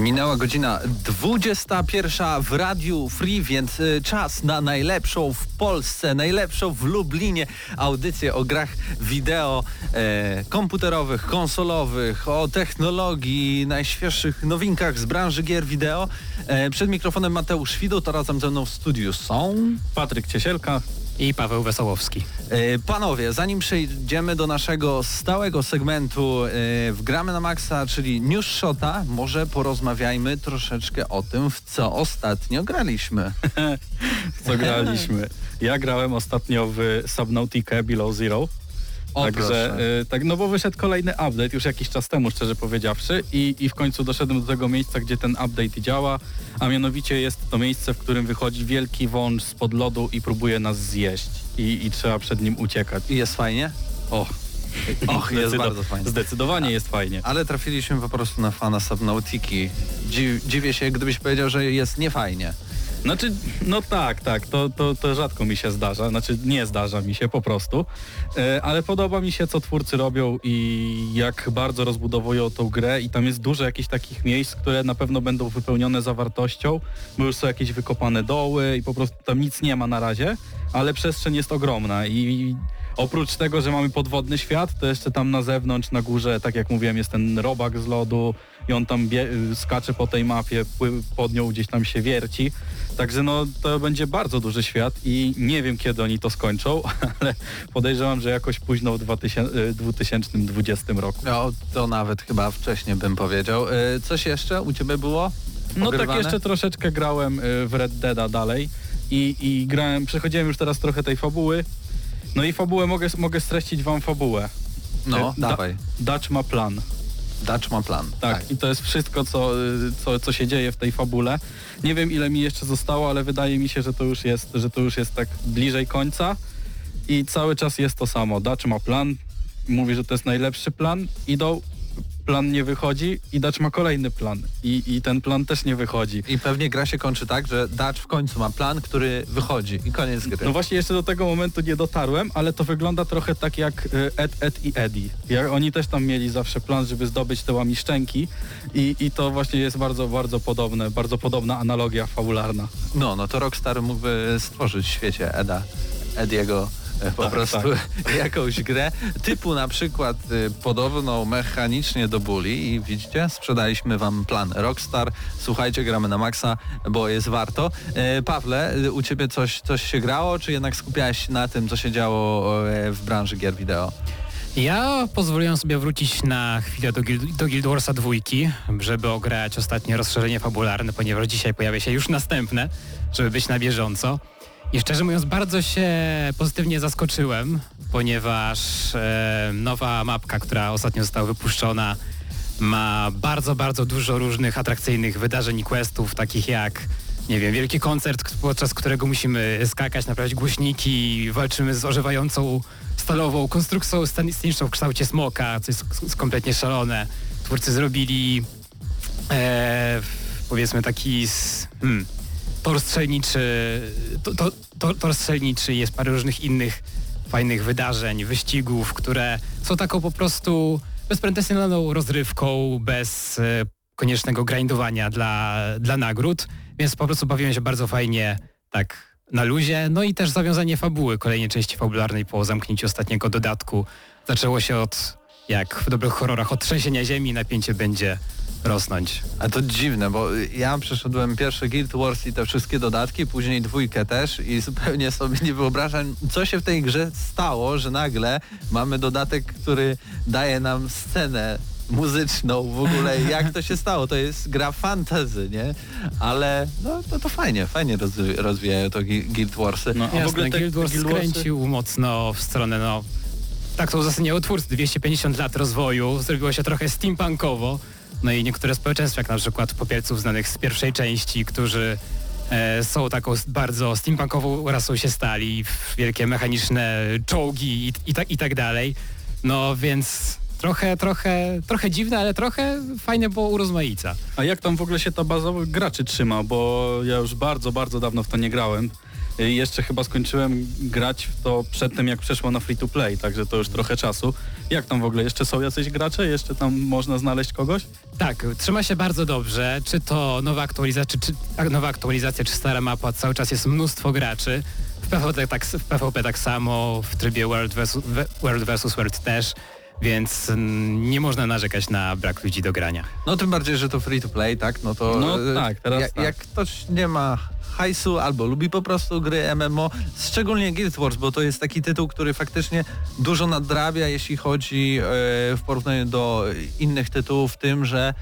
Minęła godzina 21 w Radiu Free, więc y, czas na najlepszą w Polsce, najlepszą w Lublinie audycję o grach wideo e, komputerowych, konsolowych, o technologii, najświeższych nowinkach z branży gier wideo. E, przed mikrofonem Mateusz Widut, a razem ze mną w studiu są... Patryk Ciesielka i Paweł Wesołowski. E, panowie, zanim przejdziemy do naszego stałego segmentu e, w Gramy na Maxa, czyli News Shota, może porozmawiajmy troszeczkę o tym, w co ostatnio graliśmy. w co graliśmy? Ja grałem ostatnio w Subnautica Below Zero. Także y, tak, no bo wyszedł kolejny update już jakiś czas temu, szczerze powiedziawszy, i, i w końcu doszedłem do tego miejsca, gdzie ten update działa, a mianowicie jest to miejsce, w którym wychodzi wielki wąż spod lodu i próbuje nas zjeść i, i trzeba przed nim uciekać. I jest fajnie? O, Och, jest bardzo fajnie. Zdecydowanie a, jest fajnie. Ale trafiliśmy po prostu na fana Subnautiki. Dziwię się, gdybyś powiedział, że jest niefajnie. Znaczy, no tak, tak, to, to, to rzadko mi się zdarza, znaczy nie zdarza mi się po prostu, e, ale podoba mi się, co twórcy robią i jak bardzo rozbudowują tą grę i tam jest dużo jakichś takich miejsc, które na pewno będą wypełnione zawartością, bo już są jakieś wykopane doły i po prostu tam nic nie ma na razie, ale przestrzeń jest ogromna i oprócz tego, że mamy podwodny świat, to jeszcze tam na zewnątrz, na górze, tak jak mówiłem, jest ten robak z lodu i on tam skacze po tej mapie, pod nią gdzieś tam się wierci. Także no to będzie bardzo duży świat i nie wiem kiedy oni to skończą, ale podejrzewam, że jakoś późno w 2020 roku. No to nawet chyba wcześniej bym powiedział. E, coś jeszcze u Ciebie było? No tak jeszcze troszeczkę grałem e, w Red Deada dalej i, i grałem, przechodziłem już teraz trochę tej fabuły. No i fabułę mogę, mogę streścić wam fabułę. No, e, da, dawaj. Dutch ma plan. Dutch ma plan. Tak, tak, i to jest wszystko, co, co, co się dzieje w tej fabule. Nie wiem, ile mi jeszcze zostało, ale wydaje mi się, że to już jest, że to już jest tak bliżej końca i cały czas jest to samo. Dutch ma plan, mówi, że to jest najlepszy plan, idą plan nie wychodzi i Dutch ma kolejny plan I, i ten plan też nie wychodzi. I pewnie gra się kończy tak, że Dutch w końcu ma plan, który wychodzi i koniec gry. No właśnie jeszcze do tego momentu nie dotarłem, ale to wygląda trochę tak jak y, Ed, Ed i Eddie. Jak oni też tam mieli zawsze plan, żeby zdobyć te łamiszczenki i, i to właśnie jest bardzo, bardzo podobne, bardzo podobna analogia fabularna. No, no to Rockstar mógłby stworzyć w świecie Eda, Ediego po tak, prostu tak. jakąś grę typu na przykład y, podobną mechanicznie do Bully i widzicie, sprzedaliśmy wam plan Rockstar. Słuchajcie, gramy na maksa, bo jest warto. Y, Pawle, y, u ciebie coś, coś się grało, czy jednak skupiałeś się na tym, co się działo w branży gier wideo? Ja pozwoliłem sobie wrócić na chwilę do, Guild, do Guild Warsa dwójki, żeby ograć ostatnie rozszerzenie fabularne, ponieważ dzisiaj pojawia się już następne, żeby być na bieżąco. I szczerze mówiąc, bardzo się pozytywnie zaskoczyłem, ponieważ e, nowa mapka, która ostatnio została wypuszczona, ma bardzo, bardzo dużo różnych atrakcyjnych wydarzeń i questów, takich jak nie wiem, wielki koncert, podczas którego musimy skakać, naprawiać głośniki, walczymy z ożywającą stalową konstrukcją sceniczną w kształcie smoka, co jest kompletnie szalone. Twórcy zrobili e, powiedzmy taki hmm, tor strzelniczy, to, to, to, jest parę różnych innych fajnych wydarzeń, wyścigów, które są taką po prostu bezpretensjonalną rozrywką, bez e, koniecznego grindowania dla, dla nagród, więc po prostu bawiłem się bardzo fajnie tak na luzie. No i też zawiązanie fabuły, kolejnej części fabularnej po zamknięciu ostatniego dodatku. Zaczęło się od, jak w dobrych horrorach, od trzęsienia ziemi, napięcie będzie rosnąć. A to dziwne, bo ja przeszedłem pierwszy Guild Wars i te wszystkie dodatki, później dwójkę też i zupełnie sobie nie wyobrażam, co się w tej grze stało, że nagle mamy dodatek, który daje nam scenę muzyczną w ogóle, jak to się stało, to jest gra fantasy, nie? Ale no to, to fajnie, fajnie rozwi- rozwijają to Gui- Guild Warsy. No, a w Jasne, ogóle te- Guild Wars Guild Warsy- skręcił mocno w stronę, no... Tak to uzasadniało twórcy, 250 lat rozwoju, zrobiło się trochę steampunkowo, no i niektóre społeczeństwa, jak na przykład popielców znanych z pierwszej części, którzy e, są taką bardzo steampunkową rasą się stali, wielkie mechaniczne czołgi i, i, tak, i tak dalej. No więc trochę, trochę, trochę dziwne, ale trochę fajne, bo urozmaica. A jak tam w ogóle się ta baza graczy trzyma? Bo ja już bardzo, bardzo dawno w to nie grałem. I jeszcze chyba skończyłem grać w to przed tym, jak przeszło na free to play, także to już trochę czasu. Jak tam w ogóle? Jeszcze są jacyś gracze? Jeszcze tam można znaleźć kogoś? Tak, trzyma się bardzo dobrze. Czy to nowa aktualizacja, czy, czy nowa aktualizacja, czy stara mapa, cały czas jest mnóstwo graczy. W PvP tak, w PvP tak samo, w trybie World vs. World, versus World też, więc mm, nie można narzekać na brak ludzi do grania. No tym bardziej, że to free to play, tak? No to No e, tak, teraz jak, tak. jak ktoś nie ma hajsu albo lubi po prostu gry MMO, szczególnie Guild Wars, bo to jest taki tytuł, który faktycznie dużo nadrabia, jeśli chodzi e, w porównaniu do innych tytułów, w tym, że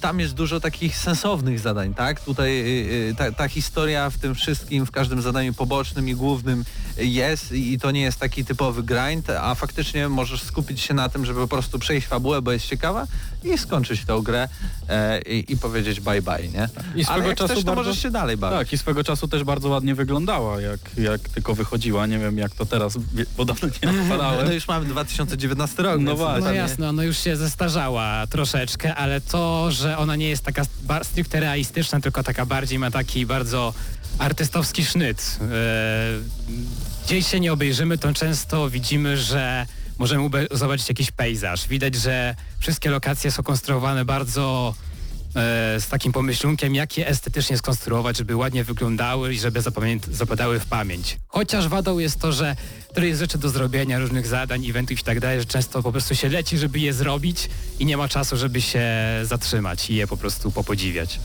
tam jest dużo takich sensownych zadań, tak? Tutaj e, e, ta, ta historia w tym wszystkim, w każdym zadaniu pobocznym i głównym jest i to nie jest taki typowy grind, a faktycznie możesz skupić się na tym, żeby po prostu przejść fabułę, bo jest ciekawa i skończyć tę grę e, i, i powiedzieć bye bye, nie? I swego Ale jak czasu chcesz, to bardzo- możesz się dalej bawić. Tak, i swego czasu też bardzo ładnie wyglądała, jak, jak tylko wychodziła. Nie wiem jak to teraz, bo dawno nie No odpalałem. już mamy 2019 rok, No właśnie. No jasno, ona już się zestarzała troszeczkę, ale to, że ona nie jest taka stricte realistyczna, tylko taka bardziej ma taki bardzo artystowski sznyt. E, gdzieś się nie obejrzymy, to często widzimy, że możemy zobaczyć jakiś pejzaż. Widać, że wszystkie lokacje są konstruowane bardzo e, z takim pomyślunkiem, jak je estetycznie skonstruować, żeby ładnie wyglądały i żeby zapadały w pamięć. Chociaż wadą jest to, że tyle jest rzeczy do zrobienia, różnych zadań, eventów i tak dalej, że często po prostu się leci, żeby je zrobić i nie ma czasu, żeby się zatrzymać i je po prostu popodziwiać.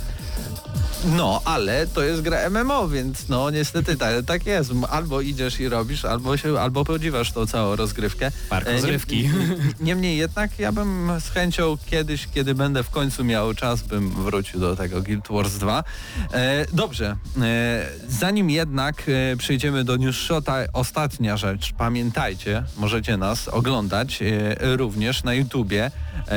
No, ale to jest gra MMO, więc no niestety tak, tak jest. Albo idziesz i robisz, albo się, albo podziwasz tą całą rozgrywkę. Park E, rozrywki. nie- Niemniej jednak ja bym z chęcią kiedyś, kiedy będę w końcu miał czas, bym wrócił do tego Guild Wars 2. E, dobrze, e, zanim jednak e, przejdziemy do Newsshota, ostatnia rzecz. Pamiętajcie, możecie nas oglądać e, również na YouTubie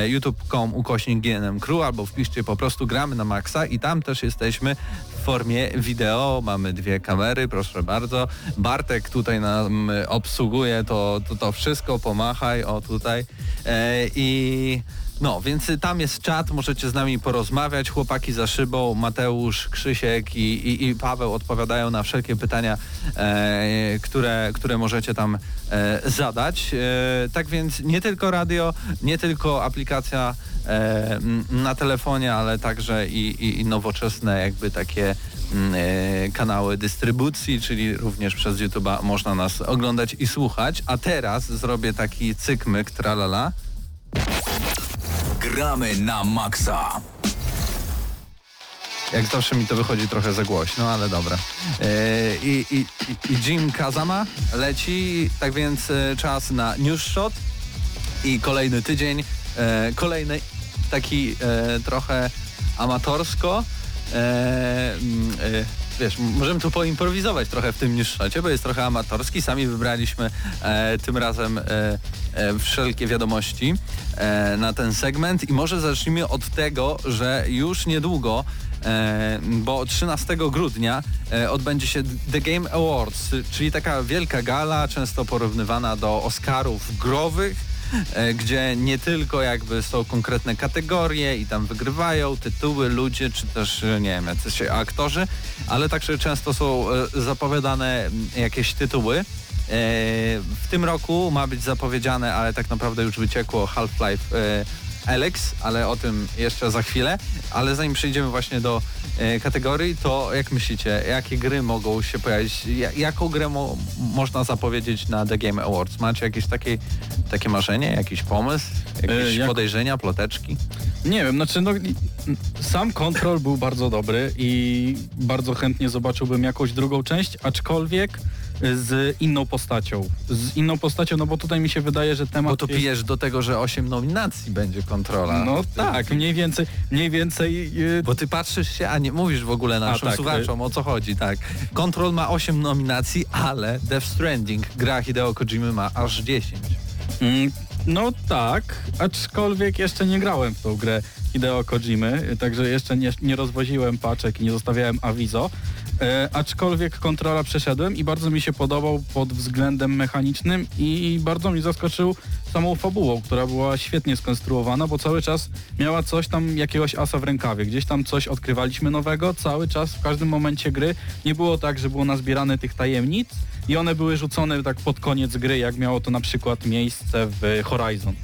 youtube.com ukośnik GNM Crew albo wpiszcie po prostu gramy na maksa i tam też jesteśmy w formie wideo. Mamy dwie kamery, proszę bardzo. Bartek tutaj nam e, obsługuje to, to, to wszystko, pomachaj, o tutaj. E, I no, więc tam jest czat, możecie z nami porozmawiać. Chłopaki za szybą, Mateusz, Krzysiek i, i, i Paweł odpowiadają na wszelkie pytania, e, które, które możecie tam e, zadać. E, tak więc nie tylko radio, nie tylko aplikacja e, na telefonie, ale także i, i, nowoczesne jakby takie e, kanały dystrybucji, czyli również przez YouTube'a można nas oglądać i słuchać. A teraz zrobię taki cykmyk, tralala. Gramy na maksa. Jak zawsze mi to wychodzi trochę za głośno, ale dobra. E, I, i, i- Jim Kazama leci, tak więc e, czas na News Shot i kolejny tydzień, e, kolejny taki trochę amatorsko. Wiesz, możemy tu poimprowizować trochę w tym News Shocie, bo jest trochę amatorski. Sami wybraliśmy e, tym razem e, e, wszelkie wiadomości e, na ten segment i może zacznijmy od tego, że już niedługo E, bo 13 grudnia e, odbędzie się The Game Awards, czyli taka wielka gala, często porównywana do Oscarów growych, gdzie nie tylko jakby są konkretne kategorie i tam wygrywają tytuły, ludzie, czy też, e, nie wiem, jacyś aktorzy, ale także często są e, zapowiadane m, jakieś tytuły. E, W tym roku ma być zapowiedziane, ale tak naprawdę już wyciekło Half-Life e, Alex, ale o tym jeszcze za chwilę. Ale zanim przejdziemy właśnie do e, kategorii, to jak myślicie, jakie gry mogą się pojawić? Ja, jaką grę mo można zapowiedzieć na The Game Awards? Macie jakieś takie, takie marzenie, jakiś pomysł, jakieś E, jak- podejrzenia, ploteczki? Nie wiem, znaczy no, sam Control był bardzo dobry i bardzo chętnie zobaczyłbym jakąś drugą część, aczkolwiek z inną postacią. Z inną postacią, no bo tutaj mi się wydaje, że temat Bo jest... pijesz do tego, że 8 nominacji będzie kontrola. No tak, mniej więcej, mniej więcej... Yy, Bo ty patrzysz się, a nie mówisz w ogóle naszym tak, słuchaczom o co chodzi, tak. Control ma 8 nominacji, ale Death Stranding, gra Hideo Kojimy ma aż 10. Mm, No tak, aczkolwiek jeszcze nie grałem w tą grę Hideo Kojimy, także jeszcze nie, nie rozwoziłem paczek i nie zostawiałem awizo. E, aczkolwiek kontrola przeszedłem i bardzo mi się podobał pod względem mechanicznym i bardzo mi zaskoczył samą fabułą, która była świetnie skonstruowana, bo cały czas miała coś tam, jakiegoś asa w rękawie. Gdzieś tam coś odkrywaliśmy nowego, cały czas, w każdym momencie gry. Nie było tak, że było nazbierane tych tajemnic i one były rzucone tak pod koniec gry, jak miało to na przykład miejsce w Horizon.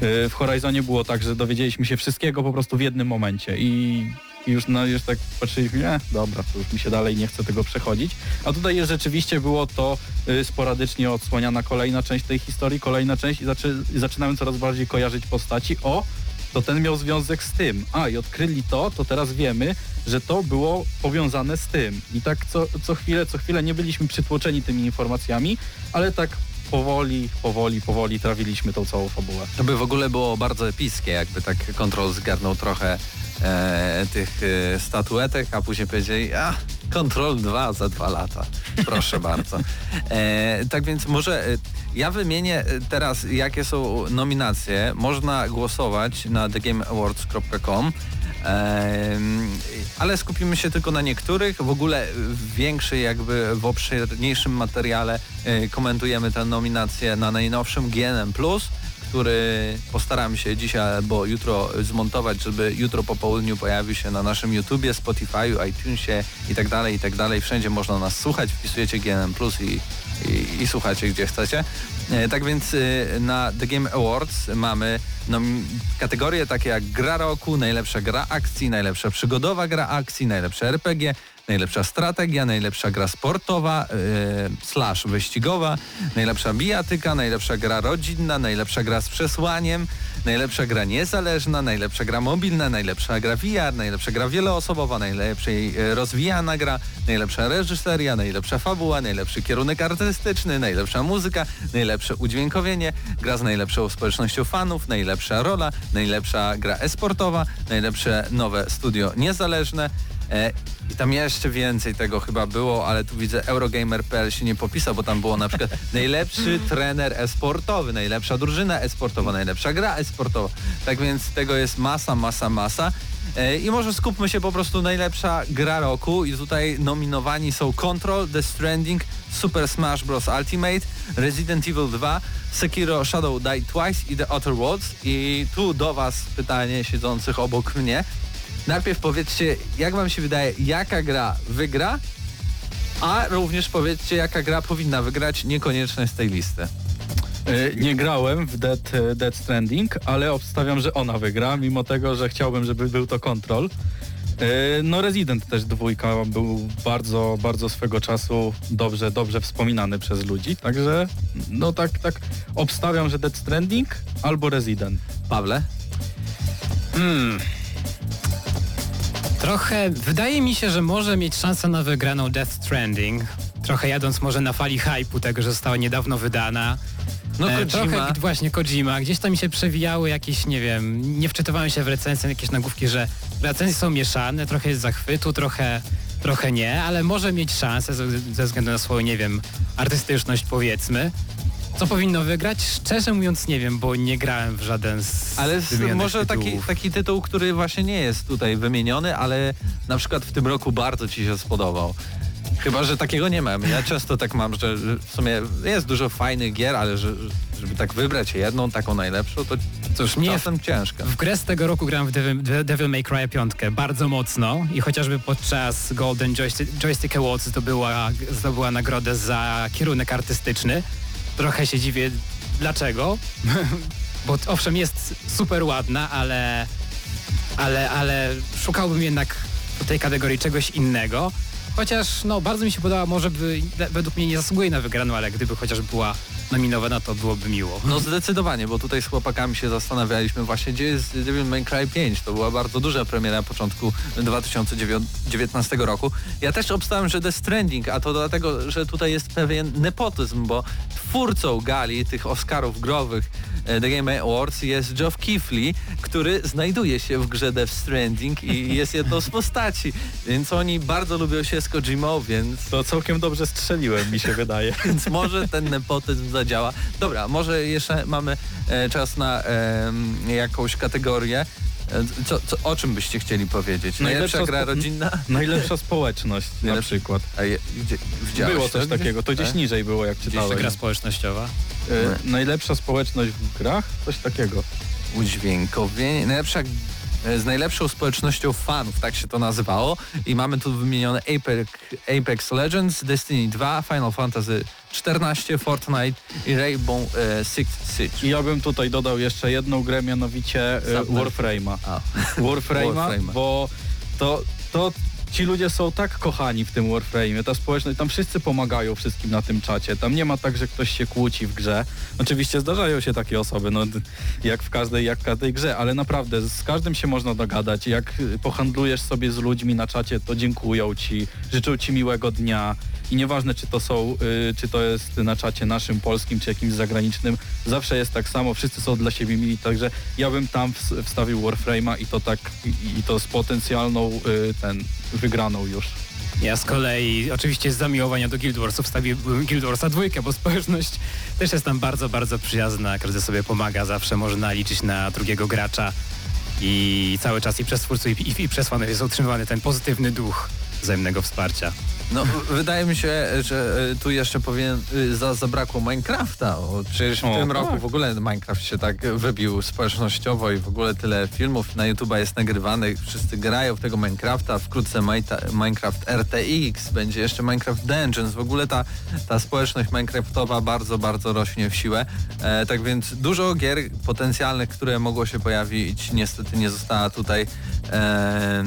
Yy, W Horizonie było tak, że dowiedzieliśmy się wszystkiego po prostu w jednym momencie i i już, no, już tak patrzyliśmy, nie, dobra, to już mi się dalej nie chce tego przechodzić. A tutaj rzeczywiście było to y, sporadycznie odsłaniana kolejna część tej historii, kolejna część i, zaczy, i zaczynałem coraz bardziej kojarzyć postaci. O, to ten miał związek z tym. A, i odkryli to, to teraz wiemy, że to było powiązane z tym. I tak co, co chwilę, co chwilę nie byliśmy przytłoczeni tymi informacjami, ale tak powoli, powoli, powoli trawiliśmy tą całą fabułę. To by w ogóle było bardzo epickie, jakby tak Control zgarnął trochę e, tych e, statuetek, a później powiedzieli, a Control 2 za dwa lata. Proszę bardzo. E, tak więc może e, ja wymienię e, teraz, jakie są nominacje. Można głosować na thegameawards.com. Em, ale skupimy się tylko na niektórych. W ogóle w jakby w obszerniejszym materiale e, komentujemy tę nominację na najnowszym GNM+, który postaram się dzisiaj albo jutro zmontować, żeby jutro po południu pojawił się na naszym YouTubie, Spotify'u, iTunesie i tak dalej, i tak dalej. Wszędzie można nas słuchać, wpisujecie GNM+, i, i, i słuchacie gdzie chcecie. E, Tak więc y, na The Game Awards mamy kategorie takie jak gra roku, najlepsza gra akcji, najlepsza przygodowa gra akcji, najlepsze RPG, najlepsza strategia, najlepsza gra sportowa y, slash wyścigowa, najlepsza bijatyka, najlepsza gra rodzinna, najlepsza gra z przesłaniem, najlepsza gra niezależna, najlepsza gra mobilna, najlepsza gra VR, najlepsza gra wieloosobowa, najlepszej y, rozwijana gra, najlepsza reżyseria, najlepsza fabuła, najlepszy kierunek artystyczny, najlepsza muzyka, najlepsze udźwiękowienie, gra z najlepszą społecznością fanów, najlepsza rola, najlepsza gra esportowa, najlepsze nowe studio niezależne. E, I tam jeszcze więcej tego chyba było, ale tu widzę Eurogamer.pl się nie popisał, bo tam było na przykład najlepszy trener esportowy, najlepsza drużyna esportowa, najlepsza gra esportowa. Tak więc tego jest masa, masa, masa. E, I może skupmy się po prostu najlepsza gra roku i tutaj nominowani są Control, The Stranding, Super Smash Bros. Ultimate, Resident Evil 2, Sekiro Shadow Die Twice i The Outer Worlds. I tu do Was pytanie siedzących obok mnie. Najpierw powiedzcie, jak wam się wydaje, jaka gra wygra, a również powiedzcie, jaka gra powinna wygrać, niekoniecznie z tej listy. E, Nie grałem w Dead, e, Dead Stranding, ale obstawiam, że ona wygra, mimo tego, że chciałbym, żeby był to Control. E, No Resident też dwójka był bardzo, bardzo swego czasu dobrze, dobrze wspominany przez ludzi, także no tak, tak obstawiam, że Dead Stranding albo Resident. Pawle? Hmm. Trochę, wydaje mi się, że może mieć szansę na wygraną Death Stranding. Trochę jadąc może na fali hype'u tego, że została niedawno wydana. No E, Kojima. Trochę właśnie Kojima. Gdzieś tam mi się przewijały jakieś, nie wiem, nie wczytywałem się w recenzję, jakieś nagłówki, że recenzje są mieszane, trochę jest zachwytu, trochę, trochę nie, ale może mieć szansę ze, ze względu na swoją, nie wiem, artystyczność powiedzmy. Co powinno wygrać? Szczerze mówiąc nie wiem, bo nie grałem w żaden z Ale z, może taki, tytułów. taki tytuł, który właśnie nie jest tutaj wymieniony, ale na przykład w tym roku bardzo ci się spodobał. Chyba, że takiego nie mam. Ja często tak mam, że w sumie jest dużo fajnych gier, ale że, żeby tak wybrać jedną, taką najlepszą, to Cóż, mnie czasem ciężko. W grę z tego roku grałem w Devil, Devil May Cry 5 bardzo mocno i chociażby podczas Golden Joystick, Joystick Awards zdobyła, zdobyła nagrodę za kierunek artystyczny. Trochę się dziwię dlaczego. bo owszem jest super ładna, ale, ale, ale szukałbym jednak w tej kategorii czegoś innego. Chociaż no bardzo mi się podoba, może by według mnie nie zasługuje na wygraną, ale gdyby chociaż była nominowana, to byłoby miło. No zdecydowanie, bo tutaj z chłopakami się zastanawialiśmy właśnie, gdzie jest Devil May Cry 5. To była bardzo duża premiera na początku 2019 roku. Ja też obstałem, że The Stranding, a to dlatego, że tutaj jest pewien nepotyzm, bo twórcą gali tych Oscarów growych e, The Game Awards jest Geoff Keighley, który znajduje się w grze Death Stranding i jest jedną z postaci, więc oni bardzo lubią się z Kojimą, więc To całkiem dobrze strzeliłem, mi się wydaje. więc może ten nepotyzm zadziała. Dobra, może jeszcze mamy e, czas na e, jakąś kategorię. E, Co, co, o czym byście chcieli powiedzieć? Najlepsza Najlepsza gra rodzinna? Najlepsza społeczność na Najlepsza- przykład. A je, gdzie, widziałeś Było coś gdzieś? takiego, to gdzieś E? niżej było jak czytałem. Gra społecznościowa. E, najlepsza społeczność w grach? Coś takiego. Udźwiękowienie. Najlepsza, z najlepszą społecznością fanów, tak się to nazywało. I mamy tu wymienione Apex, Apex Legends, Destiny 2, Final Fantasy 14, Fortnite i Rainbow e, Six Siege. I ja bym tutaj dodał jeszcze jedną grę, mianowicie e. Warframe'a. Warframe'a, Warframe'a. bo to, to ci ludzie są tak kochani w tym Warframe'ie, ta społeczność, tam wszyscy pomagają wszystkim na tym czacie, tam nie ma tak, że ktoś się kłóci w grze. Oczywiście zdarzają się takie osoby, no jak w każdej, jak w każdej grze, ale naprawdę z każdym się można dogadać. Jak pohandlujesz sobie z ludźmi na czacie, to dziękują ci, życzą ci miłego dnia i nieważne czy to są, y, czy to jest na czacie naszym, polskim, czy jakimś zagranicznym, zawsze jest tak samo, wszyscy są dla siebie mili, także ja bym tam ws- wstawił Warframe'a i to tak, i, i to z potencjalną y, ten, wygraną już. Ja z kolei oczywiście z zamiłowania do Guild Warsów wstawiłbym Guild Warsa dwójkę, bo społeczność też jest tam bardzo, bardzo przyjazna. Każdy sobie pomaga, zawsze można liczyć na drugiego gracza i cały czas i przez twórców i, i, i przez fanów jest utrzymywany ten pozytywny duch wzajemnego wsparcia. No, wydaje mi się, że e, tu jeszcze powinien, y, za, zabrakło Minecrafta. O, przecież w O, tym tak. roku w ogóle Minecraft się tak wybił społecznościowo i w ogóle tyle filmów na YouTube jest nagrywanych. Wszyscy grają w tego Minecrafta. Wkrótce Minecraft RTX, będzie jeszcze Minecraft Dungeons. W ogóle ta, ta społeczność Minecraftowa bardzo, bardzo rośnie w siłę. E, tak więc dużo gier potencjalnych, które mogło się pojawić, niestety nie została tutaj e,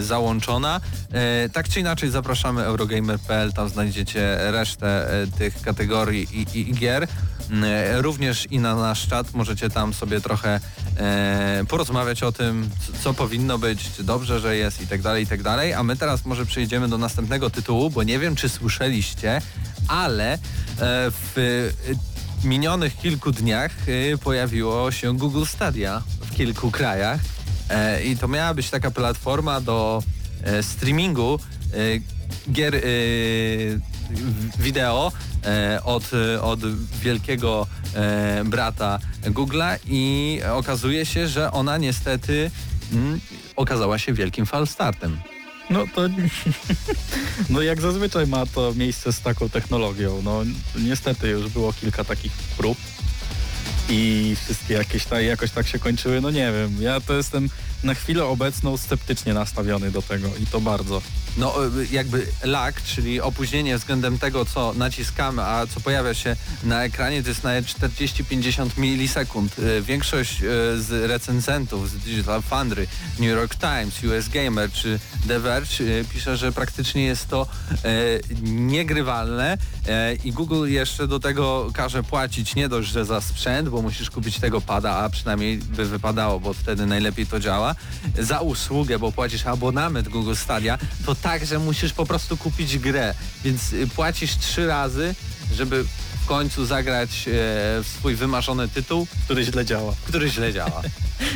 załączona. E, tak czy inaczej zapraszamy Eurogamer.pl, tam znajdziecie resztę e, tych kategorii i, i, i gier. E, Również i na nasz czat możecie tam sobie trochę e, porozmawiać o tym, co powinno być, czy dobrze, że jest i tak dalej, i tak dalej. A my teraz może przejdziemy do następnego tytułu, bo nie wiem, czy słyszeliście, ale e, w e, minionych kilku dniach pojawiło się Google Stadia w kilku krajach. I to miała być taka platforma do streamingu gier w- wideo e, od, od wielkiego e, brata Google'a i okazuje się, że ona niestety mm, okazała się wielkim falstartem. No to no jak zazwyczaj ma to miejsce z taką technologią. No niestety już było kilka takich prób i wszystkie jakieś ta, jakoś tak się kończyły. No nie wiem, ja to jestem na chwilę obecną sceptycznie nastawiony do tego i to bardzo. No y, jakby lag, czyli opóźnienie względem tego, co naciskamy, a co pojawia się na ekranie, to jest nawet 40-50 milisekund. Y, Większość y, z recenzentów z Digital Foundry, New York Times, US Gamer czy The Verge pisze, że praktycznie jest to niegrywalne i Google jeszcze do tego każe płacić nie dość, że za sprzęt, bo musisz kupić tego pada, a przynajmniej by wypadało, bo wtedy najlepiej to działa, za usługę, bo płacisz abonament Google Stadia, to także musisz po prostu kupić grę, więc y, płacisz trzy razy, żeby w końcu zagrać e, swój wymarzony tytuł, Który źle działa. który źle działa.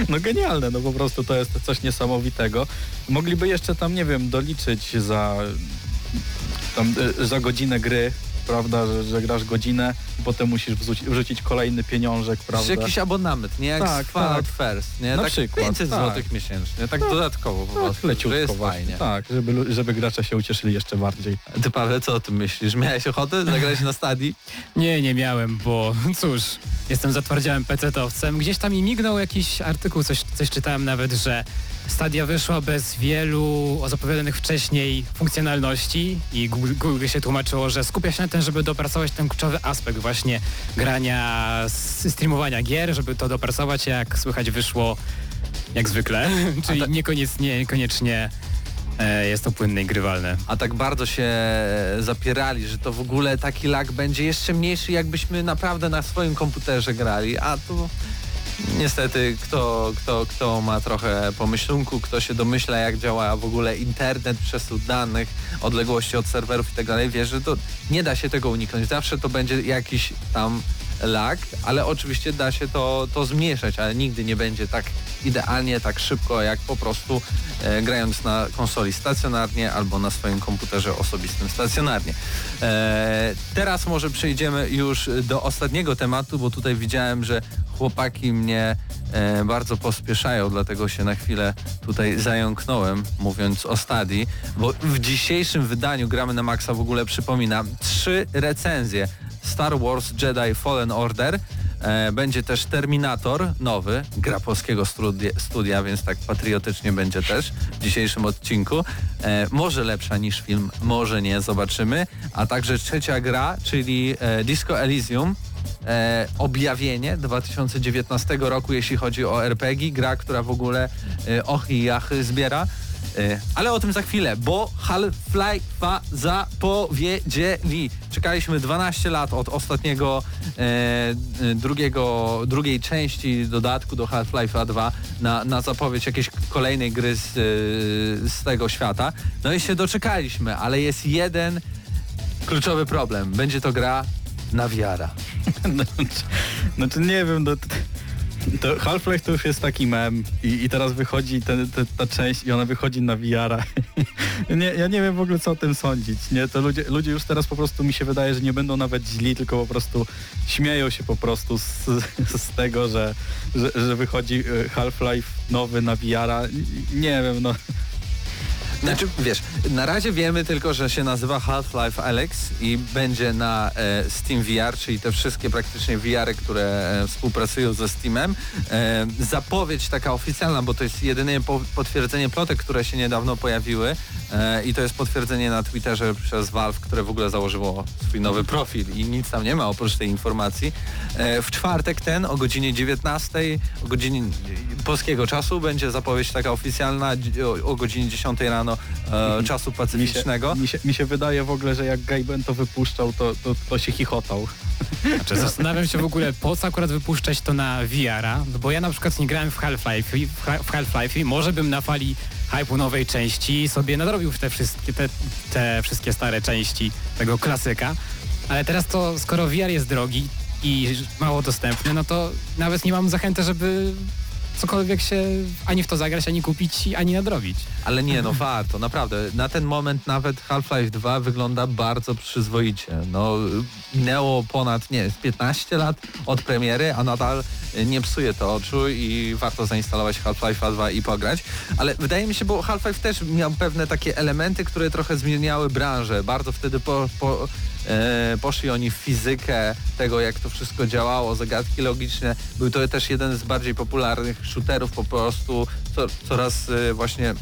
No genialne, no po prostu to jest coś niesamowitego. Mogliby jeszcze tam, nie wiem, doliczyć za, tam, y, za godzinę gry, prawda, że, że grasz godzinę i potem musisz wrzucić, wrzucić kolejny pieniążek, Czy prawda. jakiś abonament, nie jak Tak, z Fallout tak. First, nie? Na tak przykład, 500 tak. złotych miesięcznie, tak No, dodatkowo po Tak, prostu, leciutko że jest właśnie. fajnie. Tak, żeby, żeby gracze się ucieszyli jeszcze bardziej. Ty Paweł, co o tym myślisz? Miałeś ochotę zagrać na Stadii? Nie, nie miałem, bo cóż, jestem zatwardziałym pecetowcem. Gdzieś tam mi mignął jakiś artykuł, coś, coś czytałem nawet, że Stadia wyszła bez wielu zapowiadanych wcześniej funkcjonalności i Google, Google się tłumaczyło, że skupia się na, ten, żeby dopracować ten kluczowy aspekt właśnie grania, streamowania gier, żeby to dopracować, jak słychać wyszło jak zwykle, czyli niekoniecznie, niekoniecznie e, jest to płynne i grywalne. A tak bardzo się e, zapierali, że to w ogóle taki lag będzie jeszcze mniejszy, jakbyśmy naprawdę na swoim komputerze grali, a tu niestety kto, kto, kto ma trochę pomyślunku, kto się domyśla jak działa w ogóle internet, przesył danych, odległości od serwerów i tak dalej, wie, że to nie da się tego uniknąć. Zawsze to będzie jakiś tam lag, ale oczywiście da się to, to zmniejszać, ale nigdy nie będzie tak idealnie, tak szybko, jak po prostu e, grając na konsoli stacjonarnie albo na swoim komputerze osobistym stacjonarnie. E, teraz może przejdziemy już do ostatniego tematu, bo tutaj widziałem, że chłopaki mnie e, bardzo pospieszają, dlatego się na chwilę tutaj zająknąłem, mówiąc o Stadii, bo w dzisiejszym wydaniu Gramy na Maxa w ogóle przypominam trzy recenzje Star Wars Jedi Fallen Order, e, będzie też Terminator nowy, gra polskiego studia, studia, więc tak patriotycznie będzie też w dzisiejszym odcinku. E, może lepsza niż film, może nie, zobaczymy. A także trzecia gra, czyli e, Disco Elysium, e, objawienie 2019 roku, jeśli chodzi o RPG, gra, która w ogóle e, och i jachy zbiera. E, Ale o tym za chwilę, bo Half-Life'a zapowiedzieli. Czekaliśmy 12 lat od ostatniego e, e, drugiego, drugiej części dodatku do Half-Life'a 2 na, na zapowiedź jakiejś kolejnej gry z, e, z tego świata. No i się doczekaliśmy, ale jest jeden kluczowy problem. Będzie to gra na wiara. Znaczy, znaczy nie wiem, no, to Half-Life to już jest taki mem i, i teraz wychodzi te, ta część i ona wychodzi na VR-a. nie, ja nie wiem w ogóle co o tym sądzić, nie? To ludzie, ludzie już teraz po prostu mi się wydaje, że nie będą nawet źli, tylko po prostu śmieją się po prostu z, z tego, że, że, że wychodzi e, Half-Life nowy na VR-a. Nie wiem, no. Znaczy, wiesz, na razie wiemy tylko, że się nazywa Half-Life Alex i będzie na e, Steam VR, czyli te wszystkie praktycznie VR-y, które e, współpracują ze Steamem. E, zapowiedź taka oficjalna, bo to jest jedyne po, potwierdzenie plotek, które się niedawno pojawiły e, i to jest potwierdzenie na Twitterze przez Valve, które w ogóle założyło swój nowy profil i nic tam nie ma oprócz tej informacji. E, w czwartek ten o godzinie 19, o godzinie polskiego czasu będzie zapowiedź taka oficjalna o, o godzinie 10 rano e, czasu Mi się, pacyficznego. mi, się, mi się wydaje w ogóle, że jak Gaben to wypuszczał, to, to, to się chichotał. Znaczy, zastanawiam się w ogóle, po co akurat wypuszczać to na VR-a, no bo ja na przykład nie grałem w Half-Life, i- w Ha- w Half-Life i może bym na fali hype'u nowej części sobie nadrobił te wszystkie, te, te wszystkie stare części tego klasyka, ale teraz to, skoro VR jest drogi i mało dostępny, no to nawet nie mam zachęty, żeby cokolwiek się ani w to zagrać, ani kupić, ani nadrobić. Ale nie, no warto, naprawdę. Na ten moment nawet Half-Life 2 wygląda bardzo przyzwoicie. No, minęło ponad, nie, 15 lat od premiery, a nadal nie psuje to oczu i warto zainstalować Half-Life 2 i pograć. Ale wydaje mi się, bo Half-Life też miał pewne takie elementy, które trochę zmieniały branżę. Bardzo wtedy po, po, poszli oni w fizykę tego, jak to wszystko działało, zagadki logiczne. Był to też jeden z bardziej popularnych shooterów po prostu, co, coraz e, właśnie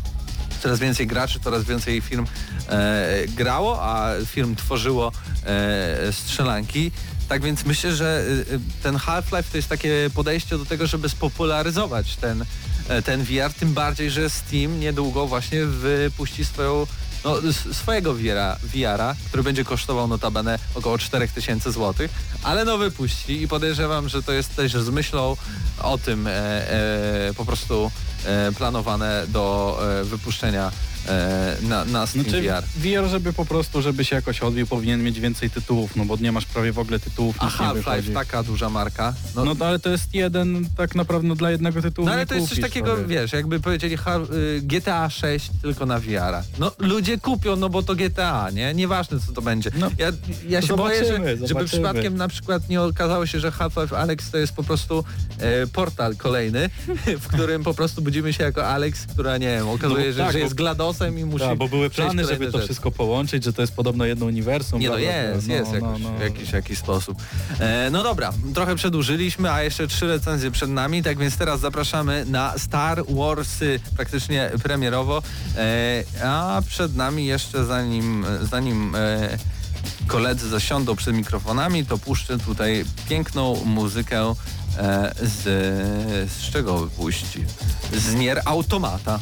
coraz więcej graczy, coraz więcej firm e, grało, a firm tworzyło e, strzelanki. Tak więc myślę, że e, ten Half-Life to jest takie podejście do tego, żeby spopularyzować ten, e, ten VR, tym bardziej, że Steam niedługo właśnie wypuści swoją no, swojego VR-a, VR-a, który będzie kosztował notabene około 4000 zł, ale no wypuści i podejrzewam, że to jest też z myślą o tym e, e, po prostu e, planowane do e, wypuszczenia na, na Steam Znaczy, VR. VR, żeby po prostu, żeby się jakoś odbił, powinien mieć więcej tytułów, no bo nie masz prawie w ogóle tytułów, A Half-Life, taka duża marka. No, No to, ale to jest jeden, tak naprawdę no, dla jednego tytułu No ale to jest coś takiego, sobie. wiesz, jakby powiedzieli y, GTA 6 tylko na VR-a. No ludzie kupią, no bo to GTA, nie? Nieważne co to będzie. No, ja, ja się boję, że, zobaczymy, żeby przypadkiem na przykład nie okazało się, że Half-Life Alex to jest po prostu e, portal kolejny, w którym po prostu budzimy się jako Alex, która nie wiem, okazuje, No, że, tak, że bo- jest I musi Tak, bo były plany, żeby to wszystko połączyć, że to jest podobno jedno uniwersum. Nie no jest, No, jest no, jakoś, no. w jakiś, jakiś sposób. E, no dobra, trochę przedłużyliśmy, a jeszcze trzy recenzje przed nami, tak więc teraz zapraszamy na Star Warsy praktycznie premierowo, e, a przed nami jeszcze zanim, zanim e, koledzy zasiądą przed mikrofonami, to puszczę tutaj piękną muzykę e, z, z czego puści? Z Nier Automata.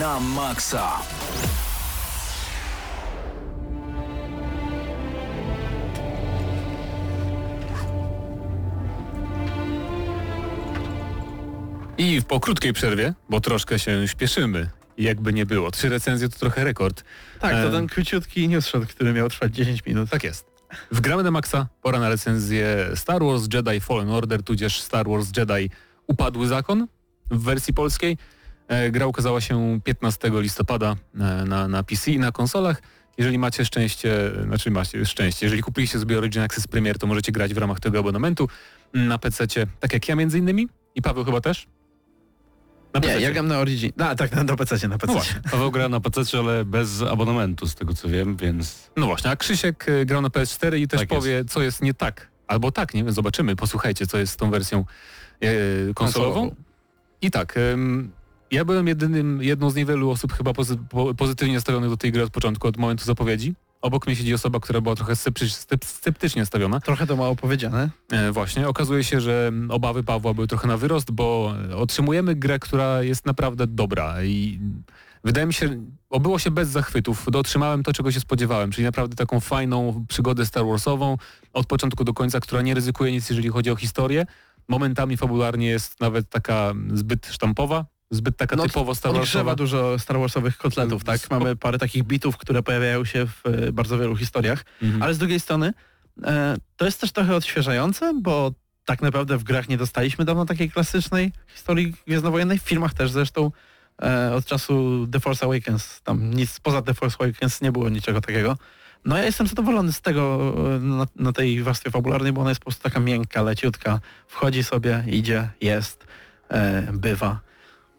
Na maksa. I po krótkiej przerwie, bo troszkę się śpieszymy, jakby nie było. Trzy recenzje to trochę rekord. Tak, to E, ten króciutki newsshot, który miał trwać 10 minut. Tak jest. Wgramy na maksa, pora na recenzję Star Wars Jedi Fallen Order, tudzież Star Wars Jedi Upadły Zakon w wersji polskiej. E, Gra ukazała się 15 listopada e, na, na PC i na konsolach. Jeżeli macie szczęście, znaczy macie szczęście, jeżeli kupiliście sobie Origin Access Premier, to możecie grać w ramach tego abonamentu na PC, tak jak ja między innymi i Paweł chyba też. Na Nie, ja gram na Origin. A, tak, na, na PC, na No PC. właśnie. Paweł gra na PC, ale bez abonamentu, z tego co wiem, więc No właśnie, a Krzysiek e, grał na PS4 i też Tak powie, co jest nie tak. Albo tak, nie wiem, zobaczymy, posłuchajcie, co jest z tą wersją e, konsolową. Konsolową. I tak, ja byłem jedynym, jedną z niewielu osób chyba pozy, po, pozytywnie nastawionych do tej gry od początku, od momentu zapowiedzi. Obok mnie siedzi osoba, która była trochę sceptycz, scep- sceptycznie nastawiona. Trochę to mało powiedziane. E, właśnie, okazuje się, że obawy Pawła były trochę na wyrost, bo otrzymujemy grę, która jest naprawdę dobra i wydaje mi się, obyło się bez zachwytów. Dotrzymałem to, czego się spodziewałem, czyli naprawdę taką fajną przygodę Star Warsową od początku do końca, która nie ryzykuje nic, jeżeli chodzi o historię. Momentami fabularnie jest nawet taka zbyt sztampowa, zbyt taka No, typowo Star Warsowa. dużo Star Warsowych kotletów, tak? Mamy parę takich bitów, które pojawiają się w e, bardzo wielu historiach, Mhm. ale z drugiej strony e, to jest też trochę odświeżające, bo tak naprawdę w grach nie dostaliśmy dawno takiej klasycznej historii gwiezdnowojennej, w filmach też zresztą e, od czasu The Force Awakens, tam nic poza The Force Awakens nie było niczego takiego. No ja jestem zadowolony z tego e, na, na tej warstwie fabularnej, bo ona jest po prostu taka miękka, leciutka. Wchodzi sobie, idzie, jest, e, bywa.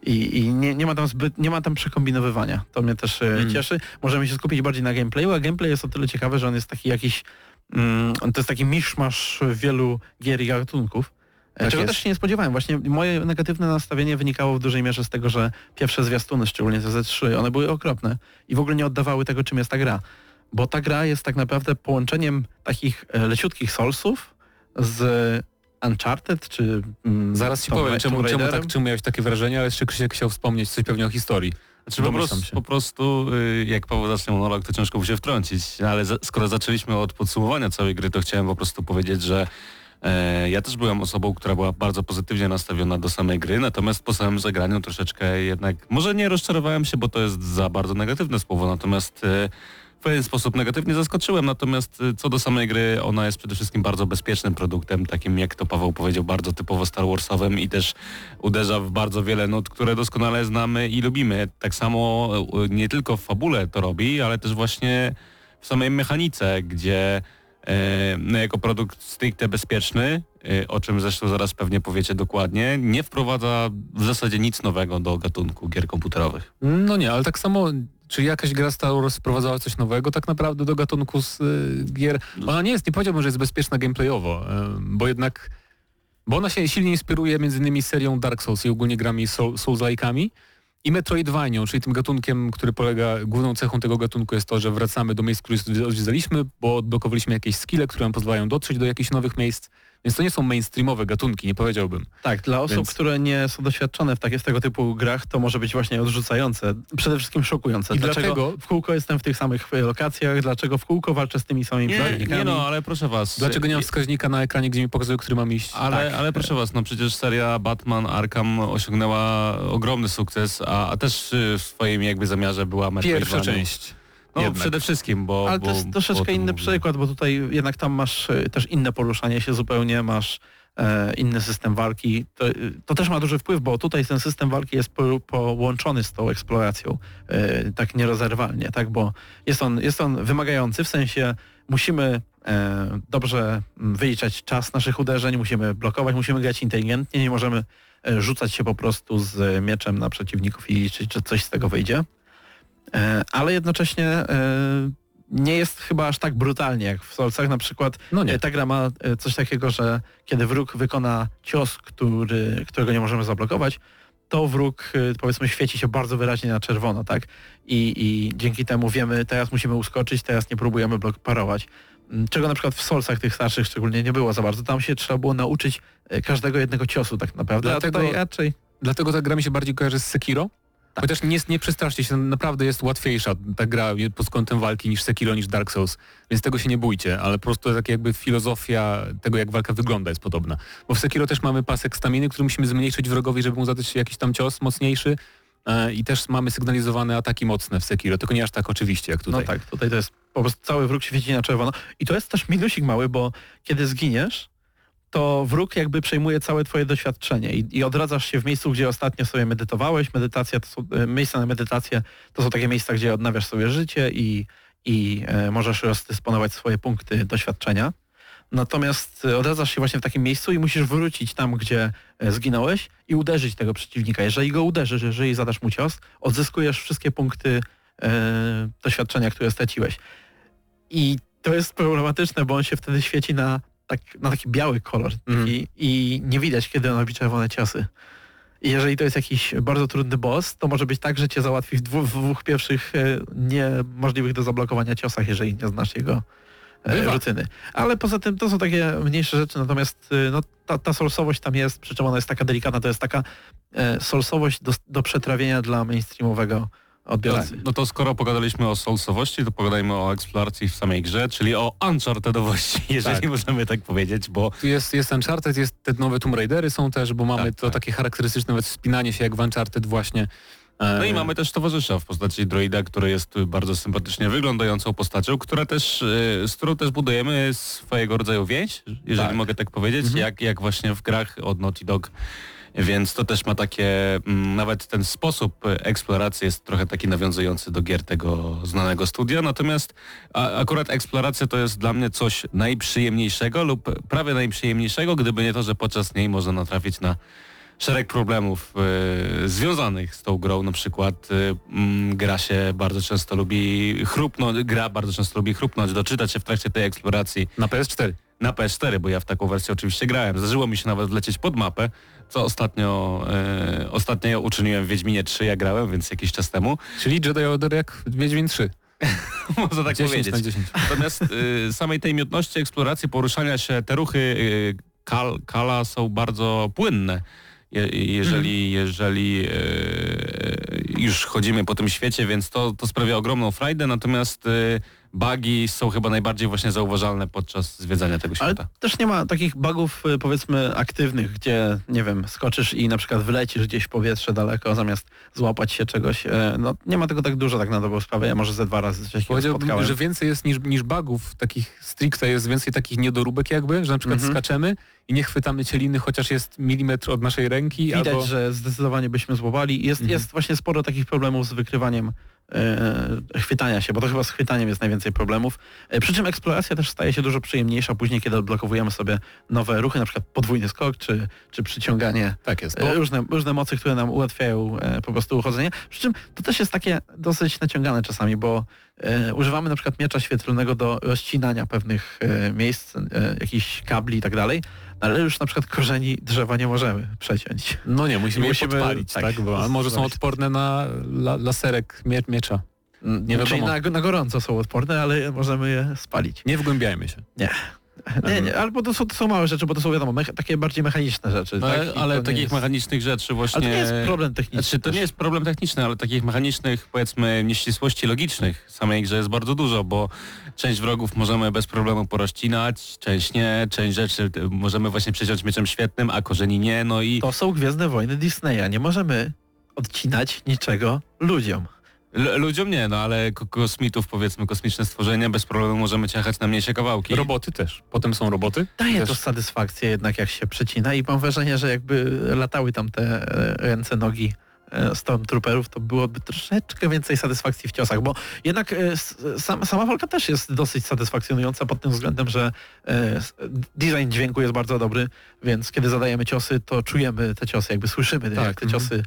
I, i nie, nie ma tam zbyt, nie ma tam przekombinowywania. To mnie też Mm. cieszy. Możemy się skupić bardziej na gameplayu, a gameplay jest o tyle ciekawy, że on jest taki jakiś, mm, to jest taki miszmasz wielu gier i gatunków. e, Tak czego jest. też się nie spodziewałem. Właśnie moje negatywne nastawienie wynikało w dużej mierze z tego, że pierwsze zwiastuny, szczególnie te Z3, one były okropne i w ogóle nie oddawały tego, czym jest ta gra. Bo ta gra jest tak naprawdę połączeniem takich e, leciutkich Soulsów z Uncharted, czy... mm, Zaraz ci powiem, czemu, czemu, tak, czemu miałeś takie wrażenie, ale jeszcze Krzysiek chciał wspomnieć coś pewnie o historii. Znaczy po prostu, po prostu y, jak Paweł zacznie monolog, to ciężko mu się wtrącić, ale za, skoro zaczęliśmy od podsumowania całej gry, to chciałem po prostu powiedzieć, że e, ja też byłem osobą, która była bardzo pozytywnie nastawiona do samej gry, natomiast po samym zagraniu troszeczkę jednak, może nie rozczarowałem się, bo to jest za bardzo negatywne słowo, natomiast e, pewien sposób negatywnie zaskoczyłem, natomiast y, co do samej gry, ona jest przede wszystkim bardzo bezpiecznym produktem, takim jak to Paweł powiedział, bardzo typowo Star Warsowym i też uderza w bardzo wiele nut, które doskonale znamy i lubimy. Tak samo y, nie tylko w fabule to robi, ale też właśnie w samej mechanice, gdzie e, no jako produkt stricte bezpieczny, e, o czym zresztą zaraz pewnie powiecie dokładnie, nie wprowadza w zasadzie nic nowego do gatunku gier komputerowych. No nie, ale tak samo, czy jakaś gra Star Wars sprowadzała coś nowego tak naprawdę do gatunku z, y, gier? Ona nie jest, nie powiedziałbym, że jest bezpieczna gameplayowo, y, bo jednak, bo ona się silnie inspiruje między innymi serią Dark Souls i ogólnie grami Soul, Souls-like'ami i Metroidvanią, czyli tym gatunkiem, który polega, główną cechą tego gatunku jest to, że wracamy do miejsc, które odwiedzaliśmy, bo odblokowaliśmy jakieś skille, które nam pozwalają dotrzeć do jakichś nowych miejsc, Więc to nie są mainstreamowe gatunki, nie powiedziałbym. Tak, dla osób, Więc- które nie są doświadczone w takie, w tego typu grach, to może być właśnie odrzucające, przede wszystkim szokujące. I dlaczego dlatego- w kółko jestem w tych samych e, lokacjach, dlaczego w kółko walczę z tymi samymi Nie, przeciwnikami. nie no, ale proszę was. Dlaczego nie mam wskaźnika na ekranie, gdzie mi pokazuje, który mam iść? Ale, Tak. ale proszę was, no przecież seria Batman Arkham osiągnęła ogromny sukces, a, a też y, w swoim jakby zamiarze była Pierwsza część. No Jednak. przede wszystkim, bo... Ale bo, to jest troszeczkę inny mówię. przykład, bo tutaj jednak tam masz e, też inne poruszanie się zupełnie, masz e, inny system walki. To, e, to też ma duży wpływ, bo tutaj ten system walki jest po, połączony z tą eksploracją e, tak nierozerwalnie, tak, bo jest on, jest on wymagający, w sensie musimy e, dobrze mm, wyliczać czas naszych uderzeń, musimy blokować, musimy grać inteligentnie, nie możemy e, rzucać się po prostu z mieczem na przeciwników i liczyć, czy coś z tego wyjdzie. E, ale jednocześnie e, nie jest chyba aż tak brutalnie jak w Soulsach. Na przykład No nie. e, ta gra ma coś takiego, że kiedy wróg wykona cios, który, którego nie możemy zablokować, to wróg powiedzmy świeci się bardzo wyraźnie na czerwono, tak? I, I dzięki temu wiemy, teraz musimy uskoczyć, teraz nie próbujemy blok parować. Mm, Czego na przykład w Soulsach tych starszych szczególnie nie było za bardzo. Tam się trzeba było nauczyć każdego jednego ciosu tak naprawdę. Dlatego- A tutaj raczej Dlatego ta gra mi się bardziej kojarzy z Sekiro. Tak. Chociaż nie, nie przestraszcie się, naprawdę jest łatwiejsza ta gra pod kątem walki niż Sekiro, niż Dark Souls, więc tego się nie bójcie, ale po prostu tak jakby filozofia tego, jak walka wygląda jest podobna. Bo w Sekiro też mamy pasek staminy, który musimy zmniejszyć wrogowi, żeby mu zadać jakiś tam cios mocniejszy e, i też mamy sygnalizowane ataki mocne w Sekiro, tylko nie aż tak oczywiście jak tutaj. No tak, tutaj to jest po prostu cały wróg świeci na czerwono. I to jest też minusik mały, bo kiedy zginiesz, to wróg jakby przejmuje całe twoje doświadczenie i, i odradzasz się w miejscu, gdzie ostatnio sobie medytowałeś. Medytacja to są, e, miejsca na medytację to są takie miejsca, gdzie odnawiasz sobie życie i, i e, możesz rozdysponować swoje punkty doświadczenia. Natomiast e, odradzasz się właśnie w takim miejscu i musisz wrócić tam, gdzie e, zginąłeś i uderzyć tego przeciwnika. Jeżeli go uderzysz, jeżeli zadasz mu cios, odzyskujesz wszystkie punkty e, doświadczenia, które straciłeś. I to jest problematyczne, bo on się wtedy świeci na, tak, na taki biały kolor Mhm. i, i nie widać, kiedy on robi czerwone ciosy. I jeżeli to jest jakiś bardzo trudny boss, to może być tak, że cię załatwi w dwóch, w dwóch pierwszych e, niemożliwych do zablokowania ciosach, jeżeli nie znasz jego e, Bywa. rutyny. Ale poza tym to są takie mniejsze rzeczy, natomiast e, no, ta, ta solsowość tam jest, przy czym ona jest taka delikatna, to jest taka e, solsowość do, do przetrawienia dla mainstreamowego odbiorcy. No to skoro pogadaliśmy o soulsowości, to pogadajmy o eksploracji w samej grze, czyli o unchartedowości, jeżeli Tak. możemy tak powiedzieć, bo Tu jest, jest Uncharted, jest te nowe Tomb Raidery są też, bo mamy Tak, to tak. takie charakterystyczne nawet wspinanie się jak w Uncharted właśnie. E, No i mamy też towarzysza w postaci droida, który jest bardzo sympatycznie wyglądającą postacią, która też, y, z którą też budujemy swojego rodzaju więź, jeżeli Tak. mogę tak powiedzieć, Mhm. jak, jak właśnie w grach od Naughty Dog. Więc to też ma takie, mm, nawet ten sposób y, eksploracji jest trochę taki nawiązujący do gier tego znanego studia, natomiast akurat eksploracja to jest dla mnie coś najprzyjemniejszego lub prawie najprzyjemniejszego, gdyby nie to, że podczas niej można natrafić na szereg problemów e, związanych z tą grą. Na przykład mm, gra się bardzo często lubi chrupnąć, gra bardzo często lubi chrupnąć, doczytać się w trakcie tej eksploracji Na PS4. na PS4, bo ja w taką wersję oczywiście grałem. Zdarzyło mi się nawet wlecieć pod mapę, co ostatnio, e, ostatnio uczyniłem w Wiedźminie 3, ja grałem, więc jakiś czas temu. Czyli Jedi Order jak Wiedźmin 3. Można tak 10 powiedzieć. na 10. Natomiast y, samej tej miotności eksploracji, poruszania się, te ruchy y, kal, kala są bardzo płynne. Je, jeżeli jeżeli y, już chodzimy po tym świecie, więc to, to sprawia ogromną frajdę, natomiast bugi są chyba najbardziej właśnie zauważalne podczas zwiedzania tego Ale świata. też nie ma takich bugów y, powiedzmy aktywnych, gdzie nie wiem, skoczysz i na przykład wylecisz gdzieś w powietrze daleko zamiast złapać się czegoś. E, No nie ma tego tak dużo tak na dobrą sprawę. Ja może ze dwa razy coś Powiedziałbym, spotkałem. że więcej jest niż, niż bugów, takich stricte jest więcej takich niedoróbek jakby, że na przykład Mhm. skaczemy i nie chwytamy cieliny, chociaż jest milimetr od naszej ręki, Widać, albo... że zdecydowanie byśmy złapali. Jest, Mhm. jest właśnie sporo takich problemów z wykrywaniem e, chwytania się, bo to chyba z chwytaniem jest najwięcej problemów. E, przy czym eksploracja też staje się dużo przyjemniejsza później, kiedy odblokowujemy sobie nowe ruchy, na przykład podwójny skok, czy, czy przyciąganie Tak jest. E, różne, różne mocy, które nam ułatwiają e, po prostu uchodzenie. Przy czym to też jest takie dosyć naciągane czasami, bo e, używamy na przykład miecza świetlnego do rozcinania pewnych e, miejsc, e, jakichś kabli i tak dalej, ale już na przykład korzeni drzewa nie możemy przeciąć. No nie, musimy, Musimy- je podpalić, tak, tak? Bo, może są odporne na la, laserek mie, miecza. Nie Czyli na, na gorąco są odporne, ale możemy je spalić. Nie wgłębiajmy się. E, Nie, nie, albo to są, to są małe rzeczy, bo to są wiadomo, takie bardziej mechaniczne rzeczy. No, tak? Ale takich jest- mechanicznych rzeczy właśnie... Ale to nie jest problem techniczny. Znaczy, to też. nie jest problem techniczny, ale takich mechanicznych, powiedzmy, nieścisłości logicznych w samej grze jest bardzo dużo, bo część wrogów możemy bez problemu porozcinać, część nie, część rzeczy możemy właśnie przeciąć mieczem świetnym, a korzeni nie, no i To są Gwiezdne Wojny Disneya. Nie możemy odcinać niczego ludziom. L- ludziom nie, no ale ko- kosmitów, powiedzmy, kosmiczne stworzenia, bez problemu możemy ciachać na mniejsze kawałki. Roboty też. Potem są roboty. Daje też. to satysfakcję jednak jak się przecina i mam wrażenie, że jakby latały tam te e, ręce, nogi e, Stormtrooperów, to byłoby troszeczkę więcej satysfakcji w ciosach, bo jednak e, sam, sama walka też jest dosyć satysfakcjonująca pod tym względem, że design dźwięku jest bardzo dobry, więc kiedy zadajemy ciosy, to czujemy te ciosy, jakby słyszymy, jak Tak, te mhm. ciosy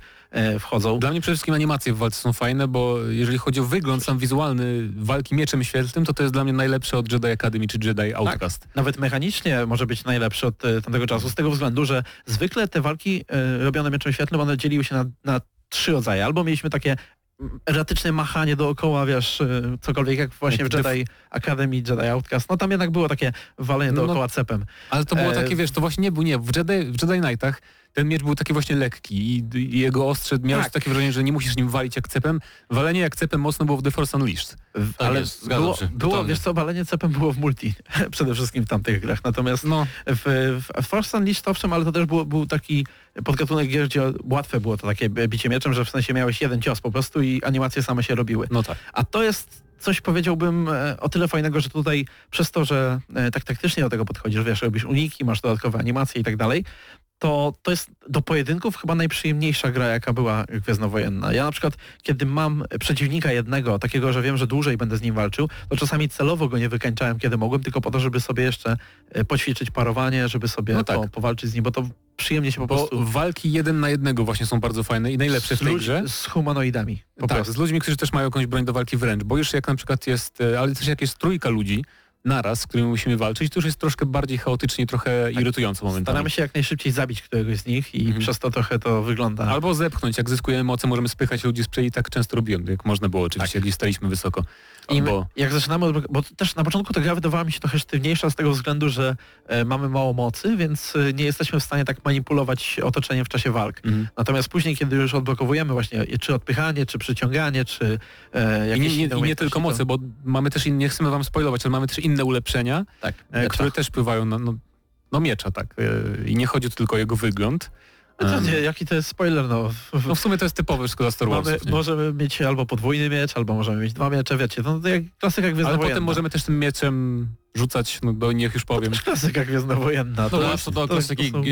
wchodzą. Dla mnie przede wszystkim animacje w walce są fajne, bo jeżeli chodzi o wygląd sam wizualny walki mieczem świetlnym, to to jest dla mnie najlepsze od Jedi Academy czy Jedi Outcast. Nawet mechanicznie może być najlepszy od e, tamtego czasu, z tego względu, że zwykle te walki e, robione mieczem świetlnym, one dzieliły się na, na trzy rodzaje. Albo mieliśmy takie mm, erratyczne machanie dookoła, wiesz, e, cokolwiek jak właśnie w Jedi Academy, Jedi Outcast. No tam jednak było takie walenie No, no. dookoła cepem. Ale to było E, takie, wiesz, to właśnie nie był, nie, w Jedi, w Jedi Knightach ten miecz był taki właśnie lekki i, jego ostrze, miałeś Tak. takie wrażenie, że nie musisz nim walić jak cepem. Walenie jak cepem mocno było w The Force Unleashed. W- Tak ale jest, było, się, było totalnie. wiesz co, walenie cepem było w multi, przede wszystkim w tamtych grach. Natomiast No, w, w Force Unleashed owszem, ale to też było, był taki podgatunek gier, gdzie łatwe było to takie bicie mieczem, że w sensie miałeś jeden cios po prostu i animacje same się robiły. no tak. A to jest coś powiedziałbym e, o tyle fajnego, że tutaj przez to, że e, tak taktycznie do tego podchodzisz, wiesz, robisz uniki, masz dodatkowe animacje i tak dalej, to to jest do pojedynków chyba najprzyjemniejsza gra, jaka była Gwiezdnowojenna. Ja na przykład, kiedy mam przeciwnika jednego, takiego, że wiem, że dłużej będę z nim walczył, to czasami celowo go nie wykańczałem, kiedy mogłem, tylko po to, żeby sobie jeszcze e, poćwiczyć parowanie, żeby sobie No tak. po, powalczyć z nim, bo to przyjemnie się po Bo prostu... walki jeden na jednego właśnie są bardzo fajne i najlepsze w tej z, grze. z humanoidami. Tak, prostu. z ludźmi, którzy też mają jakąś broń do walki wręcz, bo już jak na przykład jest, e, ale też jak jest trójka ludzi naraz, z którymi musimy walczyć, to już jest troszkę bardziej chaotycznie, trochę irytująco momentami. Staramy się jak najszybciej zabić któregoś z nich i Mhm. przez to trochę to wygląda... Albo zepchnąć, jak zyskujemy moce, możemy spychać ludzi z i tak często robiłem, jak można było oczywiście, jak staliśmy wysoko. I my, Albo, jak zaczynamy, bo też na początku ta gra wydawała mi się trochę sztywniejsza z tego względu, że e, mamy mało mocy, więc e, nie jesteśmy w stanie tak manipulować otoczeniem w czasie walk. mhm. Natomiast później, kiedy już odblokowujemy właśnie czy odpychanie, czy przyciąganie, czy e, I jakieś nie, nie, inne I nie tylko to- moce, bo mamy też, in, nie chcemy wam spoilować, ale mamy też inne ulepszenia, Tak, e, które też wpływają na no, no miecza, tak. E, I nie chodzi tu tylko o jego wygląd. No to nie, jaki to jest spoiler, no. No w sumie to jest typowe wszystko dla Star możemy mieć albo podwójny miecz, albo możemy mieć dwa miecze, wiecie, no to jak klasyka Ale gwiezdnowojenna. potem możemy też tym mieczem rzucać, no bo niech już powiem. Też klasyka gwiezdnowojenna. No to, to, jest- to do to jest- klasyki to są-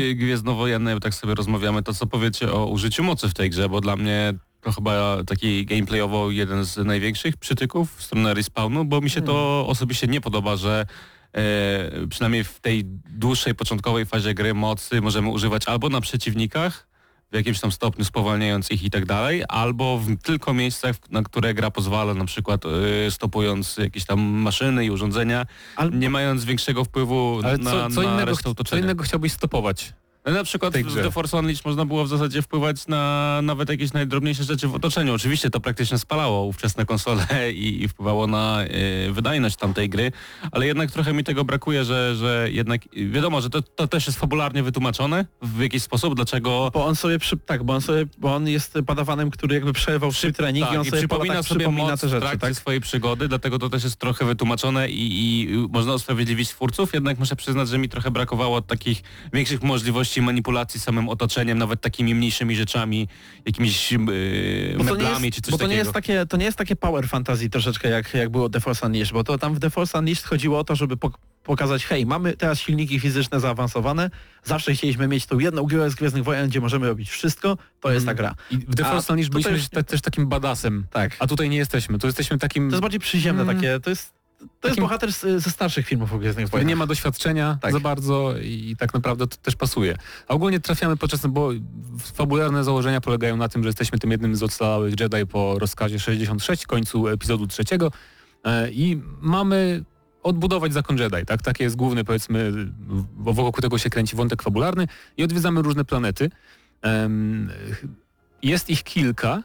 tak sobie rozmawiamy, to co powiecie o użyciu mocy w tej grze, bo dla mnie to chyba taki gameplayowo jeden z największych przytyków w stronę respawnu, bo mi się to osobiście nie podoba, że e, przynajmniej w tej dłuższej, początkowej fazie gry mocy możemy używać albo na przeciwnikach, w jakimś tam stopniu spowalniając ich i tak dalej, albo w tylko miejscach, na które gra pozwala, na przykład e, stopując jakieś tam maszyny i urządzenia, Ale- nie mając większego wpływu Ale na, co, co, na innego, resztę co otoczenia. innego chciałbyś stopować? No, na przykład w. The Force Unleashed można było w zasadzie wpływać na nawet jakieś najdrobniejsze rzeczy w otoczeniu. Oczywiście to praktycznie spalało ówczesne konsole i, i wpływało na e, wydajność tamtej gry, ale jednak trochę mi tego brakuje, że, że jednak wiadomo, że to, to też jest fabularnie wytłumaczone w jakiś sposób, dlaczego Bo on sobie, przy, tak, bo on sobie, bo on jest padawanem, który jakby przerywał swój trening tak, i on sobie przypomina tak sobie przypomina moc te rzeczy, tak? swojej przygody, dlatego to też jest trochę wytłumaczone i, i można usprawiedliwić twórców, jednak muszę przyznać, że mi trochę brakowało takich większych możliwości manipulacji samym otoczeniem, nawet takimi mniejszymi rzeczami, jakimiś yy, nie meblami jest, czy coś bo to nie takiego. jest takie, to nie jest takie power fantasy troszeczkę jak, jak było The Force Unleashed, bo to tam w The Force Unleashed chodziło o to, żeby pok- pokazać, hej, mamy teraz silniki fizyczne zaawansowane, zawsze chcieliśmy mieć tą jedną grę z Gwiezdnych Wojen, gdzie możemy robić wszystko, to jest ta gra. I w The Force Unleashed byliśmy już- też takim badasem, Tak. a tutaj nie jesteśmy. Tu jesteśmy takim, To jest bardziej przyziemne Mm. takie, to jest, to jest bohater z, ze starszych filmów o Gwiezdnych Wojnach. nie ma doświadczenia Tak. za bardzo i tak naprawdę to też pasuje. A ogólnie trafiamy podczas, bo fabularne założenia polegają na tym, że jesteśmy tym jednym z ocalałych Jedi po rozkazie 66, końcu epizodu trzeciego e, i mamy odbudować zakon Jedi, tak? Taki jest główny, powiedzmy, bo wokół tego się kręci wątek fabularny i odwiedzamy różne planety. Jest ich kilka,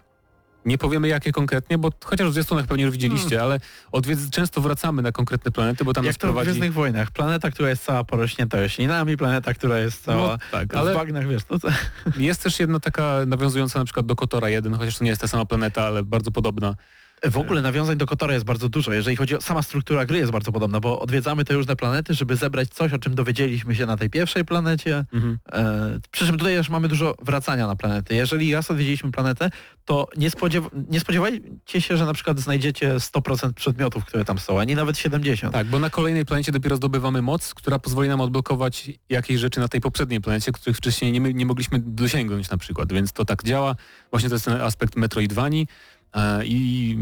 Nie powiemy jakie konkretnie, bo chociaż w zwiastunach pewnie już widzieliście, ale odwiedz, często wracamy na konkretne planety, bo tam Jak nas to w. Gwiezdnych Wojnach. Planeta, która jest cała porośnięta roślinami, planeta, która jest cała No, tak, ale... w bagnach, wiesz, to, to... jest też jedna taka nawiązująca na przykład do Kotora 1, chociaż to nie jest ta sama planeta, ale bardzo podobna. W ogóle nawiązań do Kotora jest bardzo dużo, jeżeli chodzi o sama struktura gry jest bardzo podobna, bo odwiedzamy te różne planety, żeby zebrać coś, o czym dowiedzieliśmy się na tej pierwszej planecie. Mhm. E, przy czym tutaj też mamy dużo wracania na planety. Jeżeli raz odwiedziliśmy planetę, to nie, spodziew nie spodziewajcie się, że na przykład znajdziecie 100% przedmiotów, które tam są, ani nawet 70. Tak, bo na kolejnej planecie dopiero zdobywamy moc, która pozwoli nam odblokować jakieś rzeczy na tej poprzedniej planecie, których wcześniej nie, nie mogliśmy dosięgnąć na przykład, więc to tak działa. Właśnie to jest ten aspekt Metroidvanii. E, I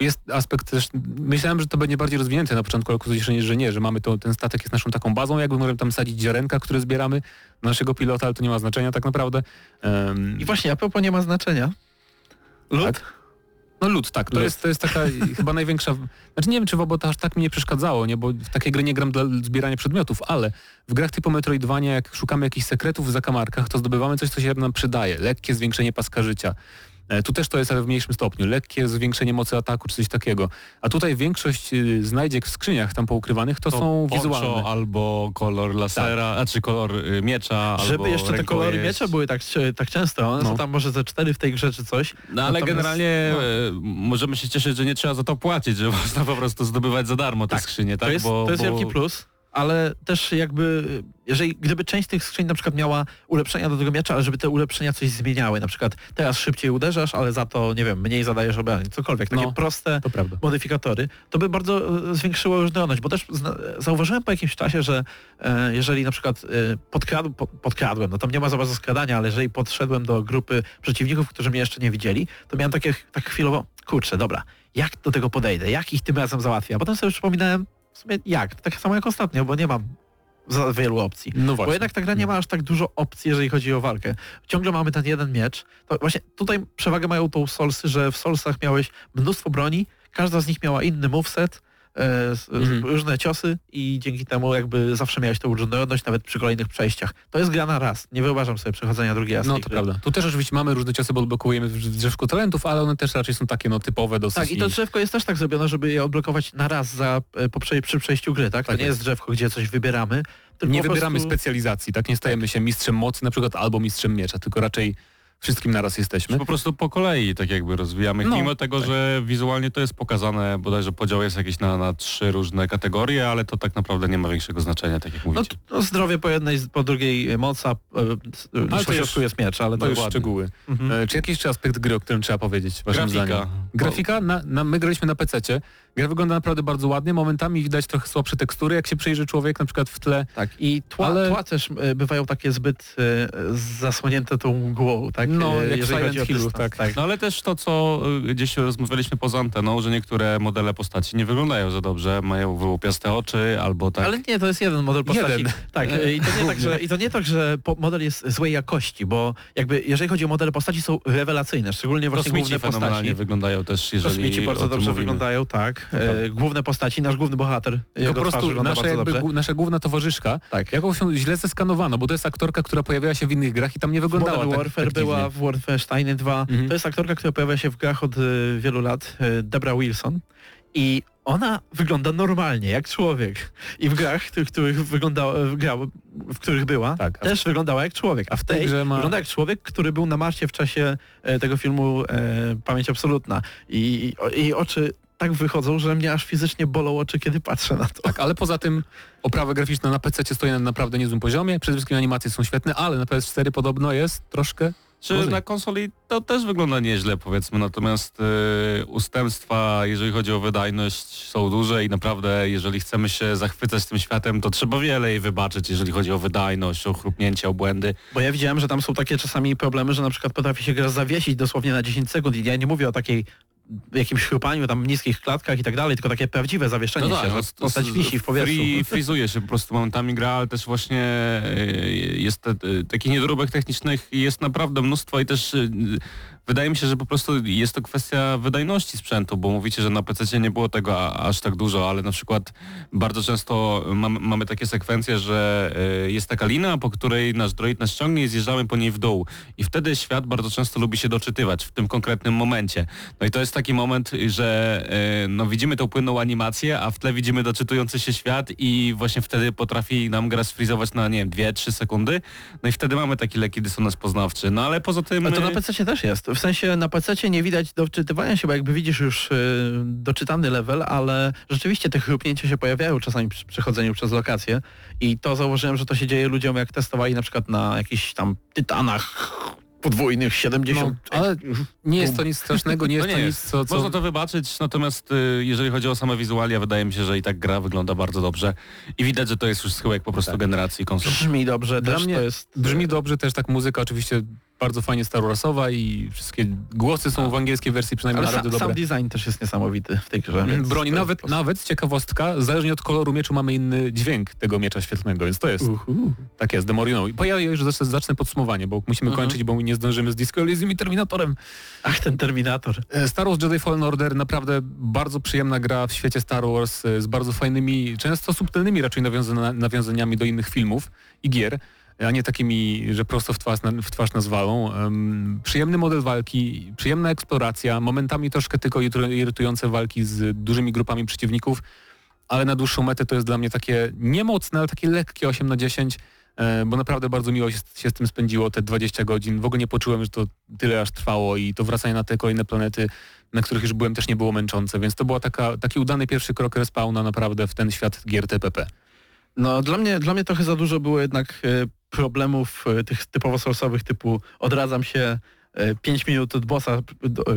jest aspekt też, myślałem, że to będzie bardziej rozwinięte na początku, ale okazuje że nie, że mamy to, ten statek jest naszą taką bazą, jakby możemy tam sadzić ziarenka, które zbieramy na naszego pilota, ale to nie ma znaczenia tak naprawdę. I właśnie, a propos nie ma znaczenia. Lud? Tak. No lód, tak. To, Lód. Jest, to jest taka chyba największa... Znaczy nie wiem, czy w obota aż tak mi nie przeszkadzało, nie? bo w takiej gry nie gram dla zbierania przedmiotów, ale w grach typu Metroidvania, jak szukamy jakichś sekretów w zakamarkach, to zdobywamy coś, co się nam przydaje. Lekkie zwiększenie paska życia. E, Tu też to jest, ale w mniejszym stopniu. Lekkie zwiększenie mocy ataku, czy coś takiego. A tutaj większość y, znajdziek w skrzyniach tam poukrywanych to, są poncho wizualne. albo kolor lasera, a czy kolor y, miecza, Żeby albo jeszcze te kolory miecza były tak, tak często, one No. są tam może ze cztery w tej grze czy coś. No ale Natomiast- generalnie no. e, możemy się cieszyć, że nie trzeba za to płacić, że można po prostu zdobywać za darmo te Tak, skrzynie, tak? To jest, bo, to jest bo... wielki plus, ale też jakby, jeżeli gdyby część tych skrzyń na przykład miała ulepszenia do tego miecza, ale żeby te ulepszenia coś zmieniały, na przykład teraz szybciej uderzasz, ale za to, nie wiem, mniej zadajesz obrażeń, cokolwiek, takie No. proste modyfikatory, to by bardzo e, zwiększyło różnorodność, bo też zauważyłem po jakimś czasie, że e, jeżeli na przykład e, podkradł, po, podkradłem, no tam nie ma za bardzo skradania, ale jeżeli podszedłem do grupy przeciwników, którzy mnie jeszcze nie widzieli, to miałem takie tak chwilowo, kurczę, dobra, jak do tego podejdę, jak ich tym razem załatwię, a potem sobie przypominałem, w sumie jak, tak samo jak ostatnio, bo nie mam za wielu opcji. No Bo właśnie. jednak ta gra nie ma aż tak dużo opcji, jeżeli chodzi o walkę. Ciągle mamy ten jeden miecz. To właśnie tutaj przewagę mają tą Soulsy, że w Soulsach miałeś mnóstwo broni, każda z nich miała inny moveset, Mhm. różne ciosy i dzięki temu jakby zawsze miałeś tą różnorodność nawet przy kolejnych przejściach. To jest gra na raz. Nie wyobrażam sobie przechodzenia drugiej raz. No to gry. prawda. Tu też oczywiście mamy różne ciosy, bo odblokujemy w drzewku talentów, ale one też raczej są takie no typowe dosyć. Tak, i to drzewko jest też tak zrobione, żeby je odblokować na raz za, e, po, przy przejściu gry, tak? Tak to nie jest. jest drzewko, gdzie coś wybieramy. Nie wybieramy prostu... specjalizacji, tak? Nie stajemy się mistrzem mocy na przykład albo mistrzem miecza, tylko raczej wszystkim naraz jesteśmy. Po prostu po kolei tak jakby rozwijamy. No, Mimo tego, że wizualnie to jest pokazane, bodajże podział jest jakiś na, na trzy różne kategorie, ale to tak naprawdę nie ma większego znaczenia, tak jak No, mówicie. no zdrowie po jednej, po drugiej moca, e, Ale to to już- jest miecz, ale To to już ładnie. szczegóły. Mhm. E, czy jakiś jeszcze aspekt gry, o którym trzeba powiedzieć, waszym Grafika. zdaniem? Grafika? Na, na, my graliśmy na PC-cie. Gra wygląda naprawdę bardzo ładnie. Momentami widać trochę słabsze tekstury, jak się przyjrzy człowiek na przykład w tle. Tak, i tła, Ale- tła też e, bywają takie zbyt e, zasłonięte tą mgłą, tak? No, E, jak w jeżeli Silent Hillu, dystans, tak. No ale też to, co gdzieś rozmawialiśmy poza anteną, że niektóre modele postaci nie wyglądają za dobrze, mają wyłupiaste oczy albo tak. Ale nie, to jest jeden model postaci. Jeden. Tak, i to nie tak, że, i to nie tak, że model jest złej jakości, bo jakby jeżeli chodzi o modele postaci są rewelacyjne, szczególnie właśnie Kosmici główne postaci. wyglądają też, jeżeli Kosmici bardzo o tym dobrze mówimy. wyglądają, tak. E, główne postaci, nasz główny bohater, jego po prostu nasza, jakby, dobrze. nasza główna towarzyszka, Tak. jaką się źle zeskanowano, bo to jest aktorka, która pojawiała się w innych grach i tam nie wyglądała Modern tak, Warfare tak była, w Wolfenstein 2. Mhm. To jest aktorka, która pojawia się w grach od y, wielu lat, y, Debra Wilson. I ona wygląda normalnie, jak człowiek. I w grach, w których wyglądała, w, których była, Tak, też wyglądała jak człowiek. A w tej grze ma- wygląda jak człowiek, który był na Marsie w czasie e, tego filmu e, Pamięć Absolutna. I, i jej oczy tak wychodzą, że mnie aż fizycznie bolą oczy, kiedy patrzę na to. Tak, ale poza tym oprawa graficzna na PC stoi na naprawdę niezłym poziomie. Przede wszystkim animacje są świetne, ale na PS4 podobno jest troszkę Czy Gorzej. na konsoli to też wygląda nieźle powiedzmy, natomiast y, ustępstwa, jeżeli chodzi o wydajność są duże i naprawdę jeżeli chcemy się zachwycać tym światem, to trzeba wiele jej wybaczyć, jeżeli chodzi o wydajność, o chrupnięcia, o błędy. Bo ja widziałem, że tam są takie czasami problemy, że na przykład potrafi się gra zawiesić dosłownie na 10 sekund i ja nie mówię o takiej jakimś chrupaniu, tam niskich klatkach i tak dalej, tylko takie prawdziwe zawieszenie się, że no, postać wisi w powietrzu. Free, frizuje się po prostu momentami gra, ale też właśnie y, jest te, y, takich niedoróbek technicznych jest naprawdę mnóstwo i też y, Wydaje mi się, że po prostu jest to kwestia wydajności sprzętu, bo mówicie, że na PC nie było tego a, aż tak dużo, ale na przykład bardzo często mam, mamy takie sekwencje, że y, jest taka lina, po której nasz droid nas ściągnie i zjeżdżamy po niej w dół. I wtedy świat bardzo często lubi się doczytywać w tym konkretnym momencie. No i to jest taki moment, że y, no, widzimy tą płynną animację, a w tle widzimy doczytujący się świat i właśnie wtedy potrafi nam gra sfrizować na, nie wiem, 2-3 sekundy. No i wtedy mamy taki lekki dysonans poznawczy. No ale poza tym... Ale to na y, PC też jest. W sensie na PC nie widać doczytywania się, bo jakby widzisz już y, doczytany level, ale rzeczywiście te chrupnięcia się pojawiają czasami przy przechodzeniu przez lokacje i to zauważyłem, że to się dzieje ludziom jak testowali na przykład na jakichś tam tytanach podwójnych 70. No, ale nie jest to nic strasznego, nie jest No to nie nic, co... co... Można to wybaczyć, natomiast y, jeżeli chodzi o same wizualia, wydaje mi się, że i tak gra wygląda bardzo dobrze i widać, że to jest już schyłek po prostu generacji konsol. Brzmi dobrze, Dla też mnie to jest... Brzmi dobrze, też tak muzyka oczywiście bardzo fajnie Star Warsowa i wszystkie głosy są w angielskiej wersji przynajmniej Ale naprawdę sam dobre. design też jest niesamowity w tej grze. Broń, to- nawet, nawet ciekawostka, zależnie od koloru mieczu mamy inny dźwięk tego miecza świetlnego, więc to jest, Uhu. tak jest, Demoriną. I po ja już zacznę, zacznę podsumowanie, bo musimy Mhm. kończyć, bo nie zdążymy z Disco Elysium i Terminatorem. Ach, ten Terminator. E, Star Wars Jedi Fallen Order naprawdę bardzo przyjemna gra w świecie Star Wars e, z bardzo fajnymi, często subtelnymi raczej nawiązana, nawiązaniami do innych filmów i gier, a nie takimi, że prosto w twarz, w twarz. Em, przyjemny model walki, przyjemna eksploracja, momentami troszkę tylko irytu- irytujące walki z dużymi grupami przeciwników, ale na dłuższą metę to jest dla mnie takie niemocne, ale takie lekkie 8 na 10, e, bo naprawdę bardzo miło się, się z tym spędziło te 20 godzin. W ogóle nie poczułem, że to tyle aż trwało i to wracanie na te kolejne planety, na których już byłem, też nie było męczące, więc to taka, taki udany pierwszy krok respawna naprawdę w ten świat gier TPP. No dla mnie, dla mnie trochę za dużo było jednak e, problemów e, tych typowo source'owych typu odradzam się 5 minut od bossa,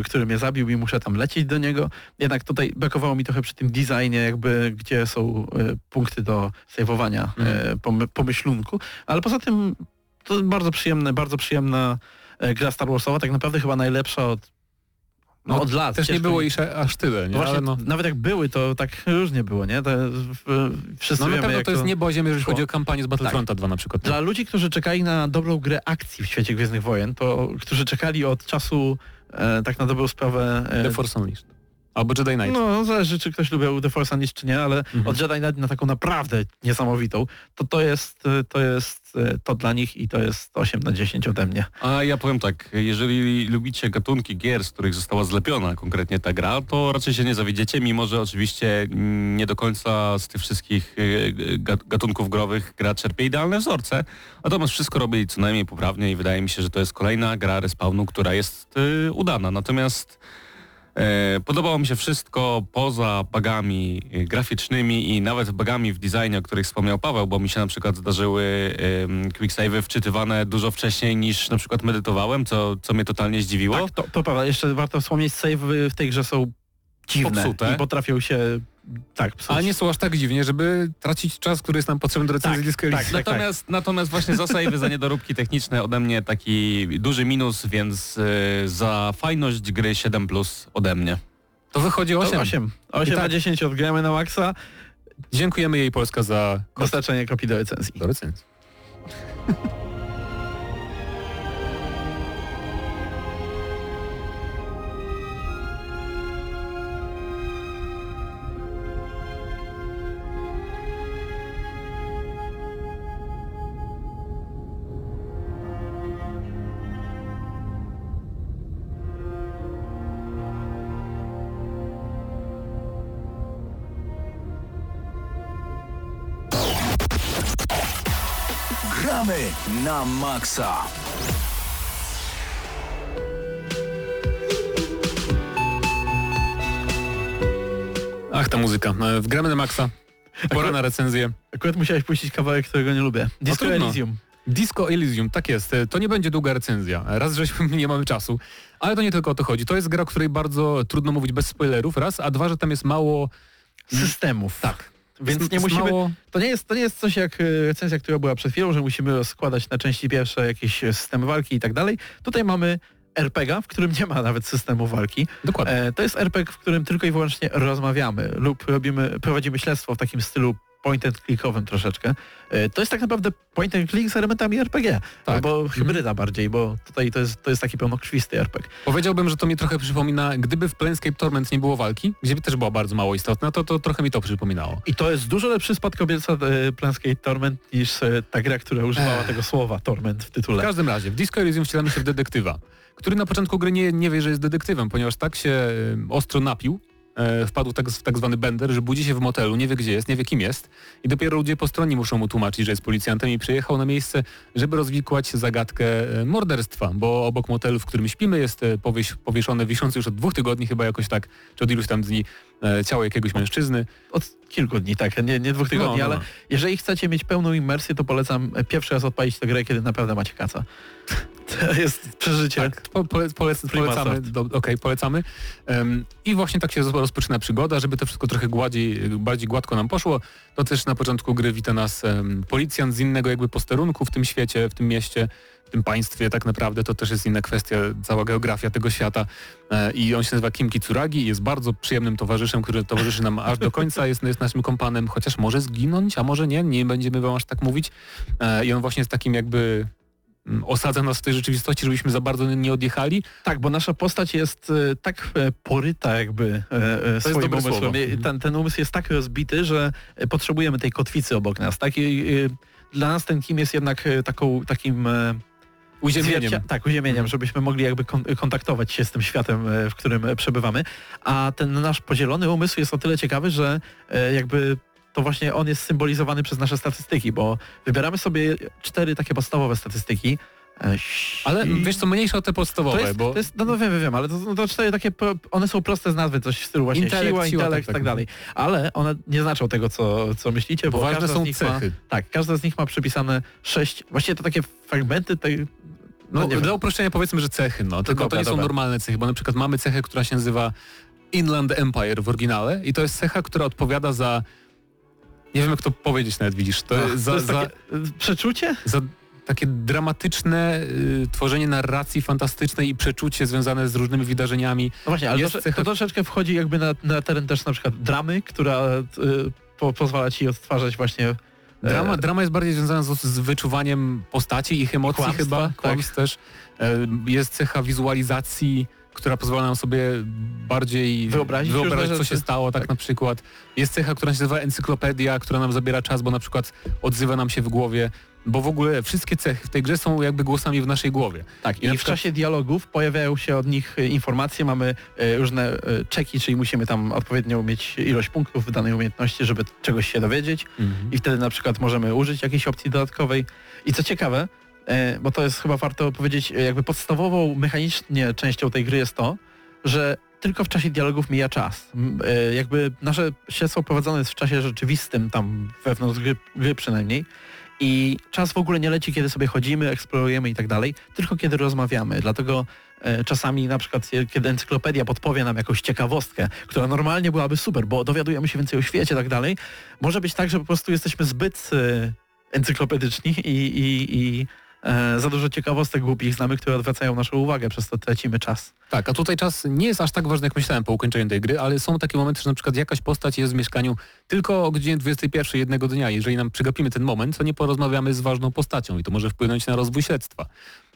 który mnie zabił i muszę tam lecieć do niego. Jednak tutaj brakowało mi trochę przy tym designie jakby, gdzie są e, punkty do sejwowania e, pomy- pomyślunku. Ale poza tym to bardzo przyjemne, bardzo przyjemna e, gra Star Warsowa, tak naprawdę chyba najlepsza od no, No, od lat. Też nie było ich aż tyle, nie? no właśnie, no, nawet jak były, to tak różnie było, nie? To, wszyscy no na pewno to jest niebo, a ziemia, jeżeli szło. chodzi o kampanię z Battlefronta 2 na przykład. nie? Dla ludzi, którzy czekali na dobrą grę akcji w świecie Gwiezdnych Wojen, to którzy czekali od czasu e, tak na dobrą sprawę... E, The Force Unleashed. Albo Jedi Knight. no, zależy, czy ktoś lubił The Force Unleashed, czy nie, ale Mhm. od Jedi Knight na taką naprawdę niesamowitą, to to jest, e, to jest e, to dla nich i to jest 8 na 10 ode mnie. A ja powiem tak, jeżeli lubicie gatunki gier, z których została zlepiona konkretnie ta gra, to raczej się nie zawiedziecie, mimo że oczywiście mm, nie do końca z tych wszystkich y, ga- gatunków growych gra czerpie idealne wzorce, natomiast wszystko robi co najmniej poprawnie i wydaje mi się, że to jest kolejna gra respawnu, która jest y, udana. Natomiast Podobało mi się wszystko poza bugami e, graficznymi i nawet bugami w designie, o których wspomniał Paweł, bo mi się na przykład zdarzyły quicksave'y wczytywane dużo wcześniej niż na przykład medytowałem, co, co mnie totalnie zdziwiło. Tak, to, to prawda, jeszcze warto wspomnieć, save w tej grze są dziwne Popsute. i potrafią się tak psuć. Ale nie są aż tak dziwnie, żeby tracić czas, który jest nam potrzebny do recenzji Tak, Disco tak, Elysium. Natomiast, natomiast właśnie za save'y, za niedoróbki techniczne ode mnie taki duży minus, więc e, za fajność gry 7 plus ode mnie. To wychodzi To 8. 8. 8 I na tak. 10 odgramy na maksa, Dziękujemy jej Polska za dostarczenie kopii do recenzji. do recenzji. Na maksa. Ach, ta muzyka. E, W gramy na maksa. Pora na recenzję. Akurat musiałeś puścić kawałek, którego nie lubię. Disco trudno. Elysium. Disco Elysium, tak jest. E, To nie będzie długa recenzja. Raz, że nie mamy czasu, ale to nie tylko o to chodzi. To jest gra, o której bardzo trudno mówić bez spoilerów, raz, a dwa, że tam jest mało... Systemów. Tak. Więc nie musimy... To nie, jest, to nie jest coś jak recenzja, która była przed chwilą, że musimy składać na części pierwsze jakieś systemy walki i tak dalej. Tutaj mamy RPG, w którym nie ma nawet systemu walki. Dokładnie. E, to jest RPG, w którym tylko i wyłącznie rozmawiamy lub robimy, prowadzimy śledztwo w takim stylu point and clickowym troszeczkę. E, To jest tak naprawdę point and click z elementami RPG, Tak. albo hybryda bardziej, bo tutaj to jest, to jest taki pełnokrwisty RPG. Powiedziałbym, że to mi trochę przypomina, gdyby w Planescape Torment nie było walki, gdzie też była bardzo mało istotna, to, to trochę mi to przypominało. I to jest dużo lepszy spadkobierca e, Planescape Torment niż e, ta gra, która używała tego słowa Torment w W tytule. każdym razie, w Disco Elysium wcielamy się w detektywa, który na początku gry nie, nie wie, że jest detektywem, ponieważ tak się ostro napił, wpadł tak, w tak zwany bender, że budzi się w motelu, nie wie gdzie jest, nie wie kim jest i dopiero ludzie po stronie muszą mu tłumaczyć, że jest policjantem i przyjechał na miejsce, żeby rozwikłać zagadkę e, morderstwa, bo obok motelu, w którym śpimy jest e, powieś, powieszone, wiszące już od dwóch tygodni chyba jakoś tak, czy od iluś tam dni e, ciało jakiegoś mężczyzny. Od kilku dni, tak, nie, nie dwóch tygodni, No, no, ale jeżeli chcecie mieć pełną imersję, to polecam e, pierwszy raz odpalić tę grę, kiedy naprawdę macie kaca. To jest przeżycie. Tak, po, pole, polec, polecamy. Do, Okej, polecamy. Em, I właśnie tak się roz- rozpoczyna przygoda, żeby to wszystko trochę gładziej, bardziej gładko nam poszło. To też na początku gry wita nas em, policjant z innego jakby posterunku w tym świecie, w tym mieście, tym państwie tak naprawdę. To też jest inna kwestia, cała geografia tego świata. E, I on się nazywa Kim Kitsuragi i jest bardzo przyjemnym towarzyszem, który towarzyszy nam aż do końca, jest, jest naszym kompanem, chociaż może zginąć, a może nie, nie będziemy wam aż tak mówić. E, I on właśnie jest takim jakby mm, osadza nas w tej rzeczywistości, żebyśmy za bardzo nie odjechali. Tak, bo nasza postać jest e, tak e, poryta jakby e, swoim umysłem. Ten, ten umysł jest tak rozbity, że potrzebujemy tej kotwicy obok nas. Tak? I, dla nas ten Kim jest jednak taką, takim Uziemieniem. zwiercia- tak, uziemieniem, Mhm. żebyśmy mogli jakby kon kontaktować się z tym światem, e, w którym e, przebywamy. A ten nasz podzielony umysł jest o tyle ciekawy, że e, jakby to właśnie on jest symbolizowany przez nasze statystyki, bo wybieramy sobie cztery takie podstawowe statystyki. Ale wiesz co, mniejsze o te podstawowe, to jest, bo to jest, no, no wiem, wiem, ale to, no to cztery takie, one są proste z nazwy, coś w stylu właśnie Intelekt, siła, siła, intelekt i tak, tak tak. dalej. Ale one nie znaczą tego, co, co myślicie, bo, bo ważne każda są z nich ma, cechy. tak, każda z nich ma przypisane sześć, właściwie to takie fragmenty tej, No, dla uproszczenia powiedzmy, że cechy, no. Tylko dobra, to nie są dobra. normalne cechy, bo na przykład mamy cechę, która się nazywa Inland Empire w oryginale i to jest cecha, która odpowiada za nie wiem jak to powiedzieć nawet, widzisz, to, Ach, za, to jest takie y, przeczucie? za takie dramatyczne y, tworzenie narracji fantastycznej i przeczucie związane z różnymi wydarzeniami. No właśnie, ale Jest to, cecha- to troszeczkę wchodzi jakby na, na teren też na przykład dramy, która y, po, pozwala ci odtwarzać właśnie Drama, drama jest bardziej związana z, z wyczuwaniem postaci, ich emocji Kłamstwa, chyba, tak. kłamstw też. E, Jest cecha wizualizacji, która pozwala nam sobie bardziej Wyobrazić wyobrazić co się stało, tak, Tak. na przykład. Jest cecha, która się nazywa encyklopedia, która nam zabiera czas, bo na przykład odzywa nam się w głowie, bo w ogóle wszystkie cechy w tej grze są jakby głosami w naszej głowie. Tak, I i, w przykład- czasie dialogów pojawiają się od nich e, informacje, mamy e, różne e, czeki, czyli musimy tam odpowiednią mieć ilość punktów w danej umiejętności, żeby czegoś się dowiedzieć i wtedy na przykład możemy użyć jakiejś opcji dodatkowej. I co ciekawe, bo to jest chyba warto powiedzieć, jakby podstawową mechanicznie częścią tej gry jest to, że tylko w czasie dialogów mija czas. Jakby nasze śledztwo prowadzone jest w czasie rzeczywistym, tam wewnątrz gry, gry przynajmniej. I czas w ogóle nie leci, kiedy sobie chodzimy, eksplorujemy i tak dalej, tylko kiedy rozmawiamy. Dlatego e, czasami na przykład, e, kiedy encyklopedia podpowie nam jakąś ciekawostkę, która normalnie byłaby super, bo dowiadujemy się więcej o świecie i tak dalej, może być tak, że po prostu jesteśmy zbyt e, encyklopedyczni i, i, i e, za dużo ciekawostek głupich znamy, które odwracają naszą uwagę, przez to tracimy czas. Tak, a tutaj czas nie jest aż tak ważny, jak myślałem po ukończeniu tej gry, ale są takie momenty, że na przykład jakaś postać jest w mieszkaniu tylko o godzinie 21 jednego dnia. Jeżeli nam przegapimy ten moment, to nie porozmawiamy z ważną postacią i to może wpłynąć na rozwój śledztwa.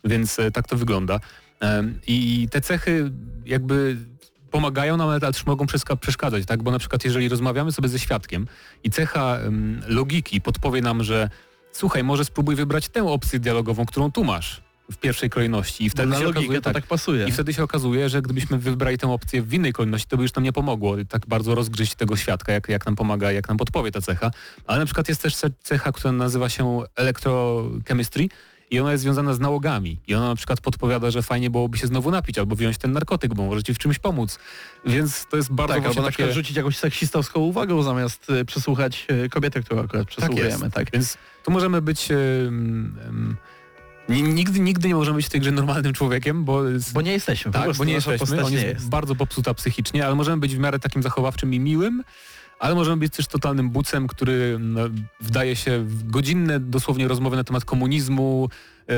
Więc e, tak to wygląda. I te cechy jakby pomagają nam, ale też mogą przeszkadzać, tak? Bo na przykład jeżeli rozmawiamy sobie ze świadkiem i cecha logiki podpowie nam, że słuchaj, może spróbuj wybrać tę opcję dialogową, którą tu masz w pierwszej kolejności i Bo wtedy się logikę okazuje, to tak pasuje. i wtedy się okazuje, że gdybyśmy wybrali tę opcję w innej kolejności, to by już nam nie pomogło tak bardzo rozgryźć tego świadka, jak, jak nam pomaga, jak nam podpowie ta cecha. Ale na przykład jest też ce- cecha, która nazywa się electrochemistry i ona jest związana z nałogami. I ona na przykład podpowiada, że fajnie byłoby się znowu napić albo wziąć ten narkotyk, bo może ci w czymś pomóc. Więc to jest bardzo tak, albo na takie... rzucić jakąś seksistowską uwagę zamiast e, przesłuchać e, kobietę, którą akurat przesłuchujemy. Tak, Więc tu możemy być... em, ni- Nigdy, nigdy nie możemy być w tej grze normalnym człowiekiem, bo, Bo nie jesteśmy, tak, bo nie jesteśmy, on nie jest, jest. bardzo popsuta psychicznie, ale możemy być w miarę takim zachowawczym i miłym, ale możemy być też totalnym bucem, który no, wdaje się w godzinne dosłownie rozmowy na temat komunizmu, yy,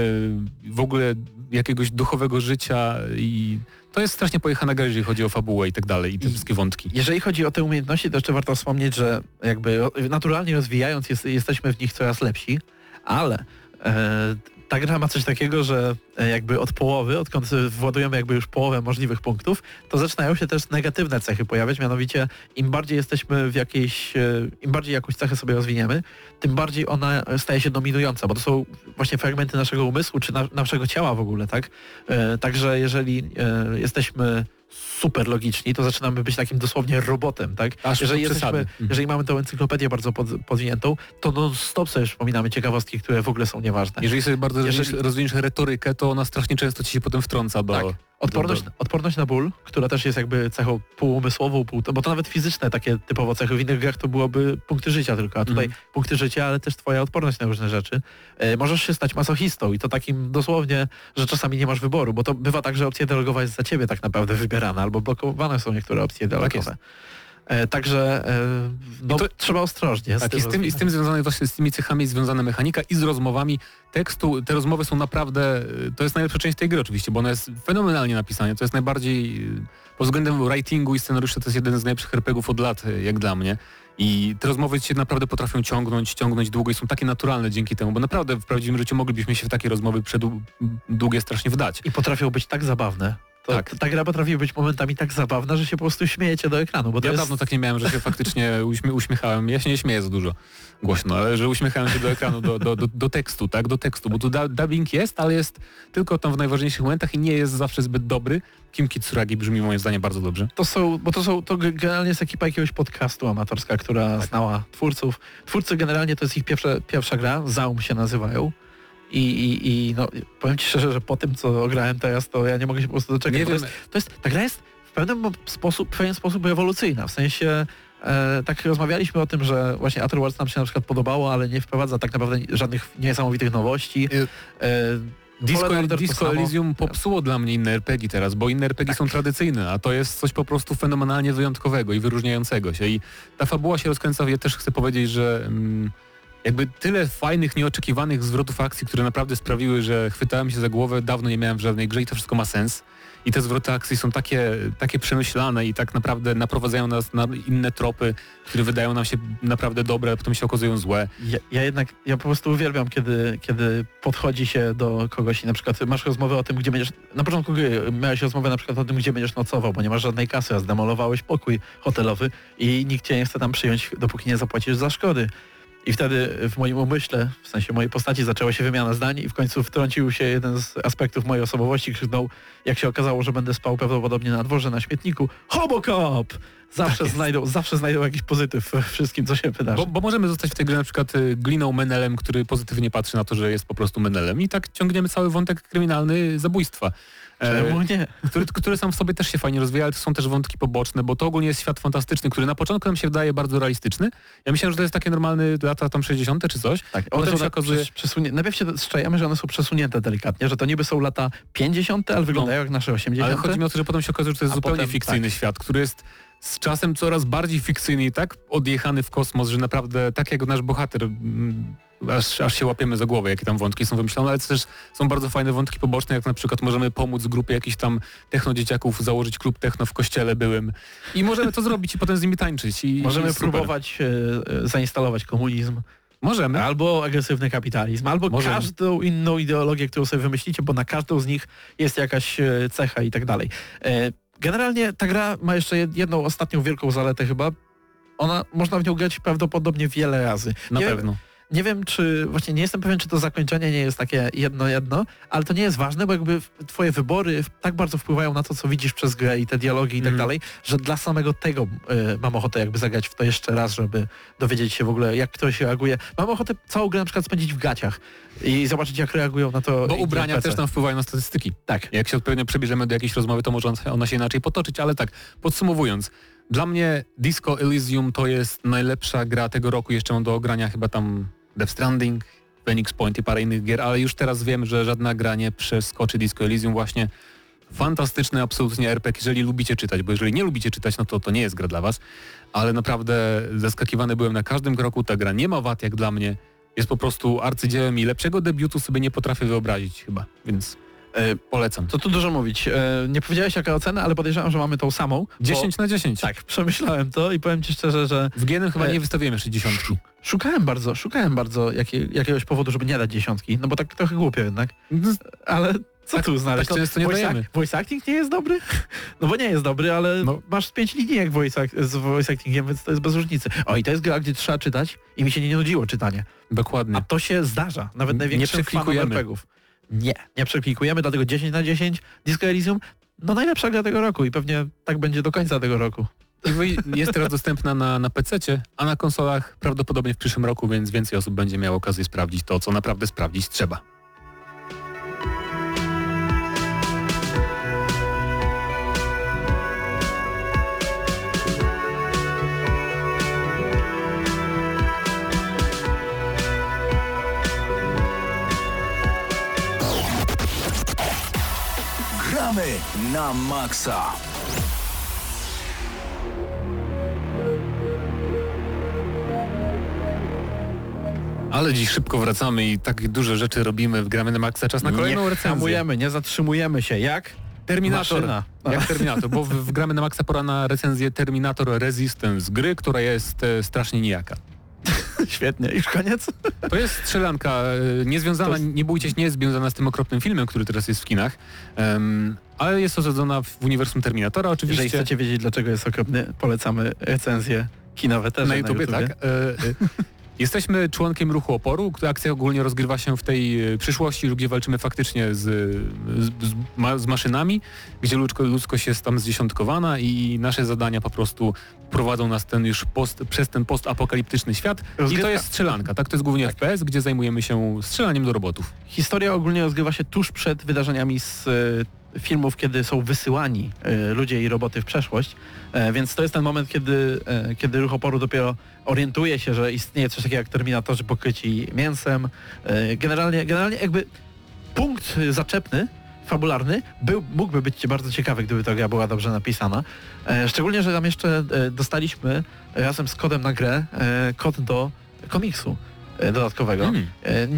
w ogóle jakiegoś duchowego życia i to jest strasznie pojechana gra, jeżeli chodzi o fabułę i tak dalej i te I- wszystkie wątki. Jeżeli chodzi o te umiejętności, to jeszcze warto wspomnieć, że jakby naturalnie rozwijając jest, jesteśmy w nich coraz lepsi, ale e, ta gra ma coś takiego, że e, jakby od połowy, odkąd władujemy jakby już połowę możliwych punktów, to zaczynają się też negatywne cechy pojawiać, mianowicie im bardziej jesteśmy w jakiejś, e, im bardziej jakąś cechę sobie rozwiniemy, tym bardziej ona staje się dominująca, bo to są właśnie fragmenty naszego umysłu, czy na, naszego ciała w ogóle, tak? E, także jeżeli e, jesteśmy super logiczni, to zaczynamy być takim dosłownie robotem, tak? Aż jeżeli, jesteśmy, Mhm. jeżeli mamy tą encyklopedię bardzo pod, podwiniętą, to non stop sobie przypominamy ciekawostki, które w ogóle są nieważne. Jeżeli sobie bardzo Jeżeli- rozwiniesz, rozwiniesz retorykę, to ona strasznie często ci się potem wtrąca do... Tak. Odporność, odporność na ból, która też jest jakby cechą półumysłową, pół, bo to nawet fizyczne takie typowo cechy. W innych grach to byłoby punkty życia tylko, a tutaj Mhm. punkty życia, ale też twoja odporność na różne rzeczy. E, możesz się stać masochistą i to takim dosłownie, że czasami nie masz wyboru, bo to bywa tak, że opcja dialogowa jest za ciebie tak naprawdę wybierana, albo blokowane są niektóre opcje dialogowe. E, także e, no, to- trzeba ostrożnie. Tak, i z tym, i z tym związane właśnie z tymi cechami jest związana mechanika i z rozmowami tekstu. Te rozmowy są naprawdę, y, to jest najlepsza część tej gry oczywiście, bo ona jest fenomenalnie napisana. To jest najbardziej, pod względem writingu i scenariusza to jest jeden z najlepszych RPGów od lat, jak dla mnie. I te rozmowy cię naprawdę potrafią ciągnąć, ciągnąć długo i są takie naturalne dzięki temu, bo naprawdę w prawdziwym życiu moglibyśmy się w takie rozmowy przedługie strasznie wdać. I potrafią być tak zabawne. To, Tak. Ta gra potrafi być momentami tak zabawna, że się po prostu śmiejecie do ekranu, bo to Ja jest... dawno tak nie miałem, że się faktycznie uśmie uśmiechałem. Ja się nie śmieję za dużo głośno, ale że uśmiechałem się do ekranu, do, do, do, do tekstu, tak, do tekstu, bo tu dubbing jest, ale jest tylko tam w najważniejszych momentach i nie jest zawsze zbyt dobry. Kim Kitsuragi brzmi moim zdaniem bardzo dobrze. To są, bo to są, to ge- generalnie jest ekipa jakiegoś podcastu amatorska, która Tak. znała twórców. Twórcy generalnie to jest ich pierwsza, pierwsza gra, Zaum się nazywają. I, i, I no, powiem Ci szczerze, że po tym, co grałem teraz, to ja nie mogę się po prostu doczekać. Nie To, jest, to jest, ta gra jest w pewnym sposób, w pewien sposób ewolucyjna. W sensie e, tak rozmawialiśmy o tym, że właśnie Outer Worlds nam się na przykład podobało, ale nie wprowadza tak naprawdę żadnych niesamowitych nowości. Y, E, Disco, Order Disco. Elysium popsuło dla mnie inne RPG teraz, bo inne RPG są tradycyjne, a to jest coś po prostu fenomenalnie wyjątkowego i wyróżniającego się. I ta fabuła się rozkręca, ja też chcę powiedzieć, że mm, jakby tyle fajnych, nieoczekiwanych zwrotów akcji, które naprawdę sprawiły, że chwytałem się za głowę, dawno nie miałem w żadnej grze i to wszystko ma sens. I te zwroty akcji są takie, takie przemyślane i tak naprawdę naprowadzają nas na inne tropy, które wydają nam się naprawdę dobre, a potem się okazują złe. Ja, ja jednak, ja po prostu uwielbiam, kiedy, kiedy podchodzi się do kogoś i na przykład masz rozmowę o tym, gdzie będziesz, na początku gry miałeś rozmowę na przykład o tym, gdzie będziesz nocował, bo nie masz żadnej kasy, a zdemolowałeś pokój hotelowy i nikt cię nie chce tam przyjąć, dopóki nie zapłacisz za szkody. I wtedy w moim umyśle, w sensie mojej postaci zaczęła się wymiana zdań i w końcu wtrącił się jeden z aspektów mojej osobowości, krzyknął, jak się okazało, że będę spał prawdopodobnie na dworze, na śmietniku, Hobocop! Zawsze znajdą, zawsze znajdą jakiś pozytyw we wszystkim, co się wydarzy. Bo, bo możemy zostać w tej grze na przykład y, gliną Menelem, który pozytywnie patrzy na to, że jest po prostu Menelem i tak ciągniemy cały wątek kryminalny zabójstwa. E, Czemu nie? który, który sam w sobie też się fajnie rozwija, ale to są też wątki poboczne, bo to ogólnie jest świat fantastyczny, który na początku nam się wydaje bardzo realistyczny. Ja myślałem, że to jest takie normalne lata tam 60. czy coś. Tak, one są się tak okazuje- przes- przesunie... Najpierw się szczajemy, że one są przesunięte delikatnie, że to niby są lata 50., ale wyglądają jak nasze 80. Ale chodzi mi o to, że potem się okazuje, że to jest A zupełnie potem, fikcyjny tak. świat, który jest z czasem coraz bardziej fikcyjny i tak odjechany w kosmos, że naprawdę tak jak nasz bohater, mm, aż, aż się łapiemy za głowę, jakie tam wątki są wymyślone, ale też są bardzo fajne wątki poboczne, jak na przykład możemy pomóc grupie jakichś tam technodzieciaków założyć klub techno w kościele byłym i możemy to zrobić i potem z nimi tańczyć. I Możemy próbować e, e, zainstalować komunizm, Możemy. albo agresywny kapitalizm, albo Możemy. każdą inną ideologię, którą sobie wymyślicie, bo na każdą z nich jest jakaś e, cecha i tak dalej. E, Generalnie ta gra ma jeszcze jed- jedną ostatnią wielką zaletę chyba. Ona, można w nią grać prawdopodobnie wiele razy. Na nie, pewno. Nie wiem, czy właśnie nie jestem pewien, czy to zakończenie nie jest takie jedno jedno, ale to nie jest ważne, bo jakby twoje wybory tak bardzo wpływają na to, co widzisz przez grę i te dialogi i tak Mhm. dalej, że dla samego tego e, mam ochotę jakby zagrać w to jeszcze raz, żeby dowiedzieć się w ogóle, jak ktoś reaguje. Mam ochotę całą grę na przykład spędzić w gaciach i zobaczyć, jak reagują na to Bo ubrania NPC. też tam wpływają na statystyki. Tak. Jak się odpowiednio przebierzemy do jakiejś rozmowy, to może on- ona się inaczej potoczyć, ale tak, podsumowując, dla mnie Disco Elysium to jest najlepsza gra tego roku, jeszcze mam do ogrania chyba tam Death Stranding, Phoenix Point i parę innych gier, ale już teraz wiem, że żadna gra nie przeskoczy Disco Elysium. Właśnie fantastyczny absolutnie RPG, jeżeli lubicie czytać, bo jeżeli nie lubicie czytać, no to to nie jest gra dla was, ale naprawdę zaskakiwany byłem na każdym kroku, ta gra nie ma wad jak dla mnie, jest po prostu arcydziełem i lepszego debiutu sobie nie potrafię wyobrazić chyba, więc E, polecam. To tu dużo mówić. E, nie powiedziałeś jaka ocena, ale podejrzewam, że mamy tą samą. bo- 10 na 10. Tak, przemyślałem to i powiem Ci szczerze, że W GN chyba E, nie wystawiłem jeszcze dziesiątki. szukałem bardzo, szukałem bardzo jakie, jakiegoś powodu, żeby nie dać dziesiątki, no bo tak trochę głupio jednak. No, Ale co tu znaleźć? tak często nie voice, dajemy. voice acting nie jest dobry? No bo nie jest dobry, ale No. masz pięć linijek voice act- z voice actingiem, więc to jest bez różnicy. O i to jest gra, gdzie trzeba czytać i mi się nie nudziło czytanie. Dokładnie. A to się zdarza, nawet największym fanom. RPGów. Nie, nie przeklikujemy, dlatego 10 na 10 Disco Elysium, no najlepsza gra tego roku i pewnie tak będzie do końca tego roku. Jest teraz dostępna na, na PC, a na konsolach prawdopodobnie w przyszłym roku, więc więcej osób będzie miało okazję sprawdzić to, co naprawdę sprawdzić trzeba. Gramy na maksa. Ale dziś szybko wracamy i tak duże rzeczy robimy w Gramy na Maxa. Czas na kolejną nie recenzję. hamujemy, nie zatrzymujemy się. Jak? Terminator. Maszyna. Jak Terminator, bo w, w Gramy na Maxa pora na recenzję Terminator Resistance, gry, która jest e, strasznie nijaka. Świetnie. Już koniec? To jest strzelanka e, niezwiązana, jest- nie bójcie się, nie jest związana z tym okropnym filmem, który teraz jest w kinach, em, ale jest osadzona w uniwersum Terminatora oczywiście. Jeżeli chcecie wiedzieć, dlaczego jest okropny, polecamy recenzje kinowe też na YouTubie, tak. E, e, Jesteśmy członkiem ruchu oporu, akcja ogólnie rozgrywa się w tej e, przyszłości, gdzie walczymy faktycznie z, z, z, ma, z maszynami, gdzie ludzko, ludzkość jest tam zdziesiątkowana i nasze zadania po prostu prowadzą nas ten już post, przez ten postapokaliptyczny świat. I to Rozgrywka. jest strzelanka, tak? To jest głównie FPS, gdzie zajmujemy się strzelaniem do robotów. Historia ogólnie rozgrywa się tuż przed wydarzeniami z e, filmów, kiedy są wysyłani e, ludzie i roboty w przeszłość, e, więc to jest ten moment, kiedy, e, kiedy ruch oporu dopiero orientuje się, że istnieje coś takiego jak terminatorzy pokryci mięsem. Generalnie, generalnie jakby punkt zaczepny fabularny był, mógłby być bardzo ciekawy, gdyby ta gra była dobrze napisana. Szczególnie, że tam jeszcze dostaliśmy razem z kodem na grę kod do komiksu dodatkowego. Mm.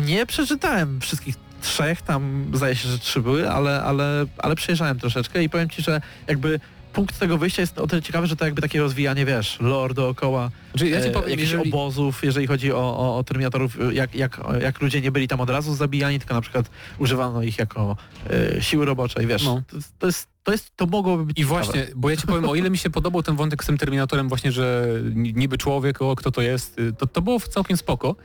Nie przeczytałem wszystkich trzech, tam zdaje się, że trzy były, ale, ale, ale przejrzałem troszeczkę i powiem Ci, że jakby punkt tego wyjścia jest o tyle ciekawy, że to jakby takie rozwijanie, wiesz, lore dookoła, Znaczy, ja ci e, powiem, jakichś jeżeli... obozów, jeżeli chodzi o, o, o Terminatorów, jak, jak, jak ludzie nie byli tam od razu zabijani, tylko na przykład używano ich jako e, siły roboczej, wiesz, No. to, to jest, to jest, to mogłoby być I ciekawe. właśnie, bo ja ci powiem, o ile mi się podobał ten wątek z tym Terminatorem właśnie, że ni- niby człowiek, o kto to jest, y, to, to było całkiem spoko,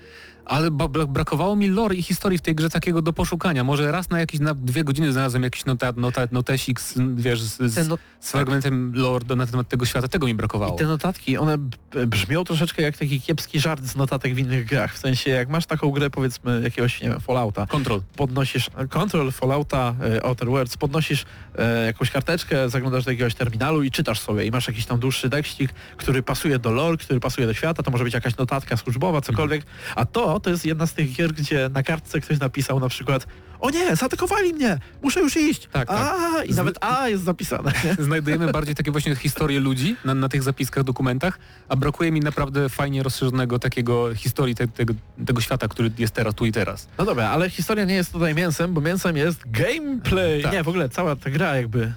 ale brakowało mi lore i historii w tej grze takiego do poszukania. Może raz na jakieś na dwie godziny znalazłem jakiś notat, notat, notesik z, wiesz, z, z, no- z fragmentem lore do, na temat tego świata, tego mi brakowało. I te notatki, one brzmią troszeczkę jak taki kiepski żart z notatek w innych grach. W sensie, jak masz taką grę, powiedzmy, jakiegoś, nie wiem, Fallouta, Control. podnosisz Control, Fallouta, e, Outer Worlds, podnosisz e, jakąś karteczkę, zaglądasz do jakiegoś terminalu i czytasz sobie i masz jakiś tam dłuższy tekstik, który pasuje do lore, który pasuje do świata, to może być jakaś notatka służbowa, cokolwiek, a to, to jest jedna z tych gier, gdzie na kartce ktoś napisał na przykład o nie, zaatakowali mnie, muszę już iść, Tak, tak. a i nawet a jest zapisane. Znajdujemy bardziej takie właśnie historie ludzi na, na tych zapiskach, dokumentach, a brakuje mi naprawdę fajnie rozszerzonego takiego historii te, tego, tego świata, który jest teraz, tu i teraz. No dobra, ale historia nie jest tutaj mięsem, bo mięsem jest gameplay. Tak. Nie, w ogóle cała ta gra jakby e,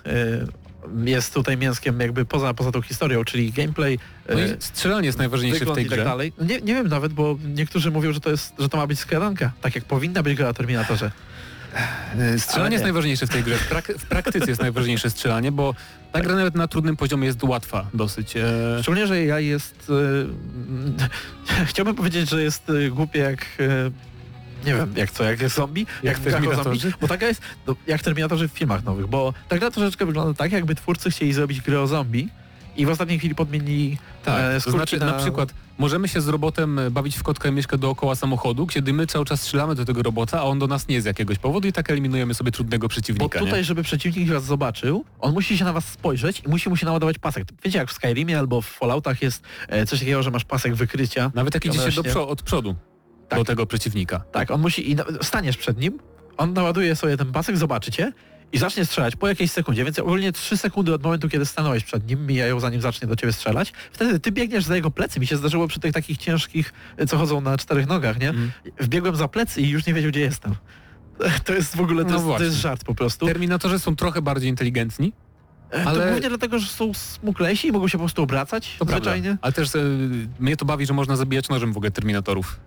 jest tutaj mięskiem jakby poza, poza tą historią, czyli gameplay, e, No i strzelanie jest najważniejsze w tej tak grze. dalej. No Nie, nie wiem nawet, bo niektórzy mówią, że to jest, że to ma być skradanka, tak jak powinna być gra o Terminatorze. E, Strzelanie jest nie. najważniejsze w tej grze. W, prak- w praktyce jest najważniejsze strzelanie, bo ta gra nawet na trudnym poziomie jest łatwa dosyć. E, Szczególnie, że AI jest... E, chciałbym powiedzieć, że jest e, głupie jak... E, nie wiem, jak co, jak jest zombie? Jak o Terminatorzy? zombie? Bo taka jest, no, jak Terminatorzy w filmach nowych, bo ta gra troszeczkę wygląda tak, jakby twórcy chcieli zrobić grę o zombie i w ostatniej chwili podmienili tak, e, to znaczy na... na przykład możemy się z robotem e, bawić w kotka i mieszkę dookoła samochodu, kiedy my cały czas strzelamy do tego robota, a on do nas nie jest z jakiegoś powodu i tak eliminujemy sobie trudnego Bo przeciwnika. tutaj, nie? żeby przeciwnik was zobaczył, on musi się na was spojrzeć i musi mu się naładować pasek. Wiecie, jak w Skyrimie albo w Falloutach jest e, coś takiego, że masz pasek wykrycia. Nawet jak idzie się do przo- od przodu Tak. do tego przeciwnika. Tak, on musi i staniesz przed nim, on naładuje sobie ten pasek, zobaczycie i zacznie strzelać po jakiejś sekundzie, więc ogólnie 3 sekundy od momentu, kiedy stanąłeś przed nim, mijają zanim zacznie do ciebie strzelać, wtedy ty biegniesz za jego plecy. Mi się zdarzyło przy tych takich ciężkich, co chodzą na czterech nogach, nie? Mhm. Wbiegłem za plecy i już nie wiedział, gdzie jestem. To jest w ogóle, to, No jest, to jest żart po prostu. Terminatorzy są trochę bardziej inteligentni, E, To ale- głównie dlatego, że są smuklejsi i mogą się po prostu obracać to zwyczajnie. prawda. Ale też e, mnie to bawi, że można zabijać nożem w ogóle Terminatorów.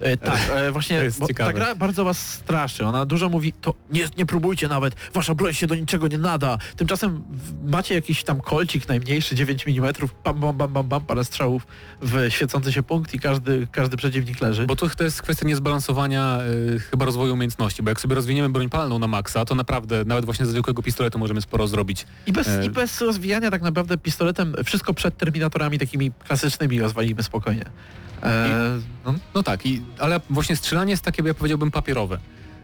E, tak, e, właśnie bo ta gra bardzo was straszy. Ona dużo mówi, to nie, nie próbujcie nawet, wasza broń się do niczego nie nada. Tymczasem macie jakiś tam kolcik najmniejszy, 9 mm, bam, bam, bam, bam, bam, parę strzałów w świecący się punkt i każdy, każdy przeciwnik leży. Bo to, to jest kwestia niezbalansowania e, chyba rozwoju umiejętności, bo jak sobie rozwiniemy broń palną na maksa, to naprawdę nawet właśnie ze zwykłego pistoletu możemy sporo zrobić. I bez, e, I bez rozwijania tak naprawdę pistoletem wszystko przed Terminatorami takimi klasycznymi rozwalimy spokojnie. E, no, No tak, i, ale właśnie strzelanie jest takie, ja powiedziałbym, papierowe.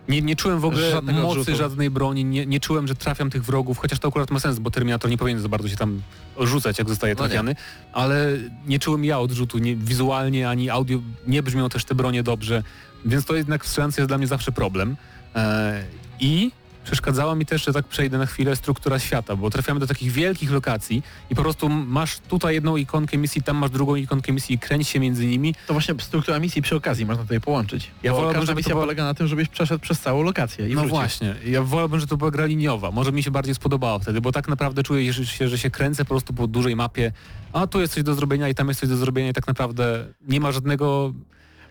Nie, nie czułem w ogóle Żadnego mocy odrzutu. żadnej broni, nie, nie czułem, że trafiam tych wrogów, chociaż to akurat ma sens, bo Terminator nie powinien za bardzo się tam rzucać, jak zostaje No trafiany, ale nie czułem ja odrzutu, nie, wizualnie ani audio, nie brzmią też te bronie dobrze, więc to jednak w strzelance jest dla mnie zawsze problem. E, I przeszkadzała mi też, że tak przejdę na chwilę, struktura świata, bo trafiamy do takich wielkich lokacji i po prostu masz tutaj jedną ikonkę misji, tam masz drugą ikonkę misji i kręć się między nimi. to właśnie struktura misji przy okazji można tutaj połączyć. Ja Bo wolałbym, każda misja była- polega na tym, żebyś przeszedł przez całą lokację i no wrócił. właśnie, ja wolałbym, że to była gra liniowa. Może mi się bardziej spodobała wtedy, bo tak naprawdę czuję się, że się kręcę po prostu po dużej mapie, a tu jest coś do zrobienia i tam jest coś do zrobienia i tak naprawdę nie ma żadnego...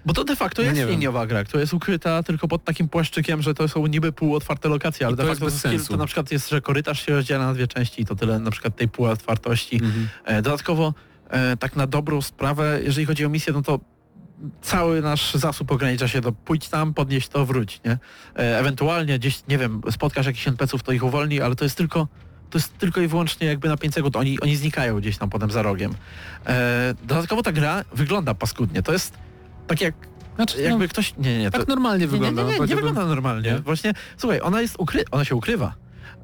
Bo to de facto No jest liniowa gra, która jest ukryta tylko pod takim płaszczykiem, że to są niby półotwarte lokacje, ale I to de jest facto bez to, skill, sensu. to na przykład jest, że korytarz się rozdziela na dwie części i to tyle na przykład tej półotwartości. E, Dodatkowo e, tak na dobrą sprawę, jeżeli chodzi o misję, no to cały nasz zasób ogranicza się do pójdź tam, podnieść to, wróć, nie? E, Ewentualnie gdzieś, nie wiem, spotkasz jakichś NPC-ów, to ich uwolni, ale to jest tylko to jest tylko i wyłącznie jakby na 5 sekund. Oni, oni znikają gdzieś tam potem za rogiem. Dodatkowo ta gra wygląda paskudnie. To jest tak jak Znaczy, jakby no, ktoś... Nie, nie, to, tak normalnie nie, wygląda. Nie, nie, no, nie, nie powiedziałbym- wygląda normalnie. Nie? Właśnie, słuchaj, ona jest ukry... ona się ukrywa.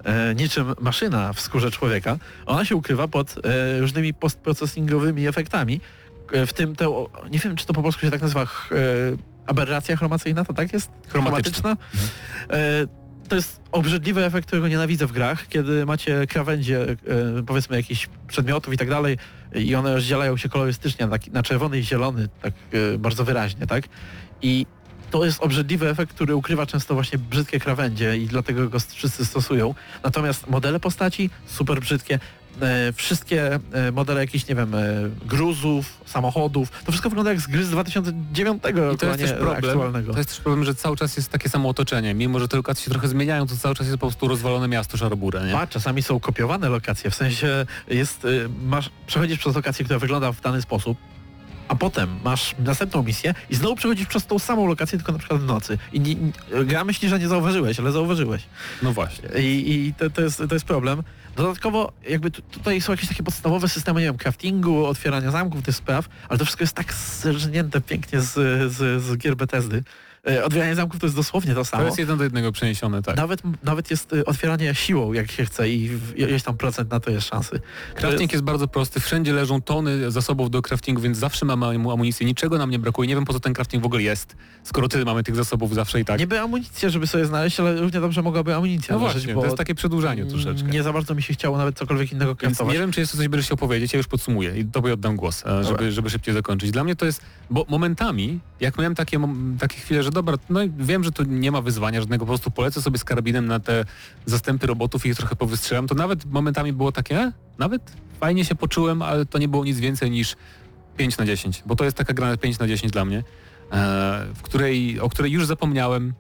E, niczym maszyna w skórze człowieka. Ona się ukrywa pod e, różnymi postprocesingowymi efektami. E, w tym te, nie wiem czy to po polsku się tak nazywa, e, aberracja chromacyjna, to tak jest? Chromatyczna. E, to jest obrzydliwy efekt, którego nienawidzę w grach, kiedy macie krawędzie, e, powiedzmy jakichś przedmiotów i tak dalej i one rozdzielają się kolorystycznie na, na czerwony i zielony, tak e, bardzo wyraźnie, tak? I to jest obrzydliwy efekt, który ukrywa często właśnie brzydkie krawędzie i dlatego go wszyscy stosują. Natomiast modele postaci super brzydkie. E, wszystkie e, modele jakichś, nie wiem, e, gruzów, samochodów, to wszystko wygląda jak z gry z 2009 roku, I to jest też problem. aktualnego. To jest też problem, że cały czas jest takie samo otoczenie. Mimo, że te lokacje się trochę zmieniają, to cały czas jest po prostu rozwalone miasto Szarobura, nie? A czasami są kopiowane lokacje, w sensie jest, y, masz, przechodzisz przez lokację, która wygląda w dany sposób, a potem masz następną misję i znowu przechodzisz przez tą samą lokację, tylko na przykład w nocy. I nie, nie, gra myśli, że nie zauważyłeś, ale zauważyłeś. No właśnie. I, i to, to, jest, to jest problem. Dodatkowo jakby tu, tutaj są jakieś takie podstawowe systemy, nie wiem, craftingu, otwierania zamków, tych spraw, ale to wszystko jest tak zerżnięte pięknie z, z, z gier Bethesdy. E, Otwieranie zamków to jest dosłownie to samo. To jest jeden do jednego przeniesione, tak. Nawet, nawet jest y, otwieranie siłą, jak się chce i ileś tam procent na to jest szansy. Crafting jest bardzo prosty, wszędzie leżą tony zasobów do craftingu, więc zawsze mamy amu- amunicję, niczego nam nie brakuje, nie wiem po co ten crafting w ogóle jest, skoro tyle mamy tych zasobów zawsze i tak. Niby amunicję, żeby sobie znaleźć, ale równie dobrze mogłaby amunicja no leżeć, właśnie, bo to jest takie przedłużanie troszeczkę. nie za bardzo mi się chciało nawet cokolwiek innego Więc kraftować. nie wiem, czy jeszcze coś będziesz chciał powiedzieć, ja już podsumuję i tobie oddam głos, e, żeby, żeby szybciej zakończyć. Dla mnie to jest, bo momentami, jak miałem takie, takie chwile, że dobra, no wiem, że tu nie ma wyzwania żadnego, po prostu polecę sobie z karabinem na te zastępy robotów i ich trochę powystrzelam, to nawet momentami było takie, nawet fajnie się poczułem, ale to nie było nic więcej niż 5 na 10, bo to jest taka gra na 5 na 10 dla mnie, e, w której, o której już zapomniałem,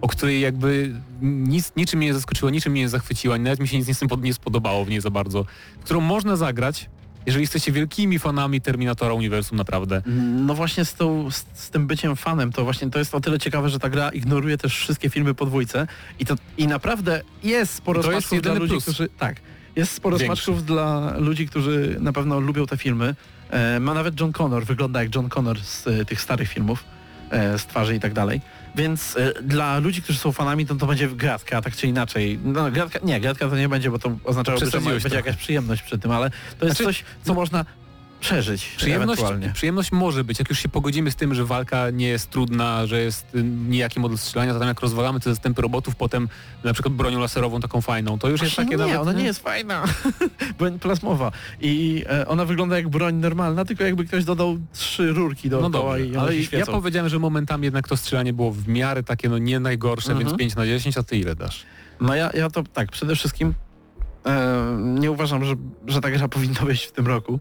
o której jakby nic, niczym mnie nie zaskoczyła, niczym mnie nie zachwyciła, nawet mi się nic nie spod- nie spodobało w niej za bardzo, którą można zagrać, jeżeli jesteście wielkimi fanami Terminatora Uniwersum naprawdę. No właśnie z, tą, z, z tym byciem fanem, to właśnie to jest o tyle ciekawe, że ta gra ignoruje też wszystkie filmy po dwójce i, to, i naprawdę jest sporo To jest dla ludzi, plus. którzy... Tak, jest sporo Większy. smaczków dla ludzi, którzy na pewno lubią te filmy. E, ma nawet John Connor, wygląda jak John Connor z e, tych starych filmów, e, z twarzy i tak dalej. Więc e, dla ludzi, którzy są fanami, to to będzie gratka, tak czy inaczej. No, gratka, nie, gratka to nie będzie, bo to oznaczałoby, że będzie jakaś przyjemność przy tym, ale to jest Znaczy, coś, co można przeżyć Przyjemność, przyjemność może być, jak już się pogodzimy z tym, że walka nie jest trudna, że jest y, nijaki model strzelania, tam jak rozwalamy te zastępy robotów potem na przykład bronią laserową taką fajną, to już jest takie nie, nawet... ona nie jest fajna. Broń plazmowa. I e, ona wygląda jak broń normalna, tylko jakby ktoś dodał trzy rurki No dookoła dobrze, i ale ja powiedziałem, że momentami jednak to strzelanie było w miarę takie no nie najgorsze, Mhm. więc 5 na 10, a ty ile dasz? No ja, ja to tak, przede wszystkim e, nie uważam, że, że ta gra powinna wyjść w tym roku.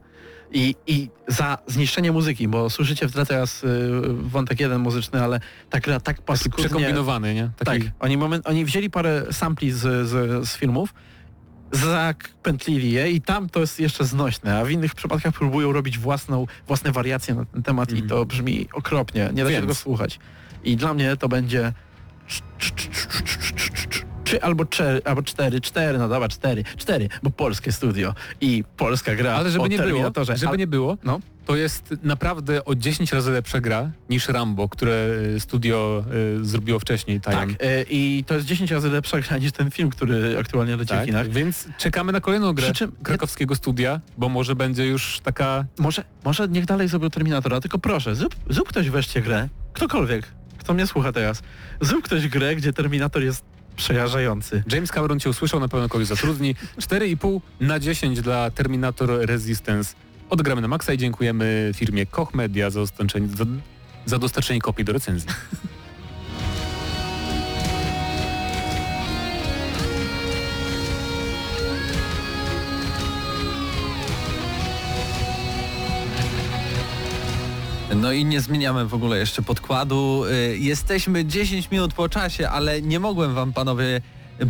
I, I za zniszczenie muzyki, bo słyszycie w tle teraz y, wątek jeden muzyczny, ale ta gra tak paskudnie... przekombinowany, nie? Taki, Tak, oni, moment, oni wzięli parę sampli z, z, z filmów, zapętlili je i tam to jest jeszcze znośne, a w innych przypadkach próbują robić własną, własne wariacje na ten temat i Mhm. to brzmi okropnie, nie da się Więc. tego słuchać. I dla mnie to będzie trzy albo cztery, albo cztery, cztery, no dobra, cztery, cztery, bo polskie studio i polska gra Ale żeby nie było, żeby nie było, No. to jest naprawdę o 10 razy lepsza gra niż Rambo, które y, studio y, zrobiło wcześniej. Tak, Tajan. e, i to jest 10 razy lepsza gra niż ten film, który aktualnie leci w Tak, kinach. więc czekamy na kolejną grę czym- krakowskiego studia, bo może będzie już taka... Może, może niech dalej zrobią Terminatora, tylko proszę, zrób, zrób ktoś wreszcie grę, ktokolwiek, kto mnie słucha teraz, zrób ktoś grę, gdzie Terminator jest przejażający. James Cameron cię usłyszał, na pewno kogoś zatrudni. 4,5 na 10 dla Terminator Resistance. Odgramy na maksa i dziękujemy firmie Koch Media za dostarczenie, za, za dostarczenie kopii do recenzji. No i nie zmieniamy w ogóle jeszcze podkładu. Y, Jesteśmy 10 minut po czasie, ale nie mogłem wam panowie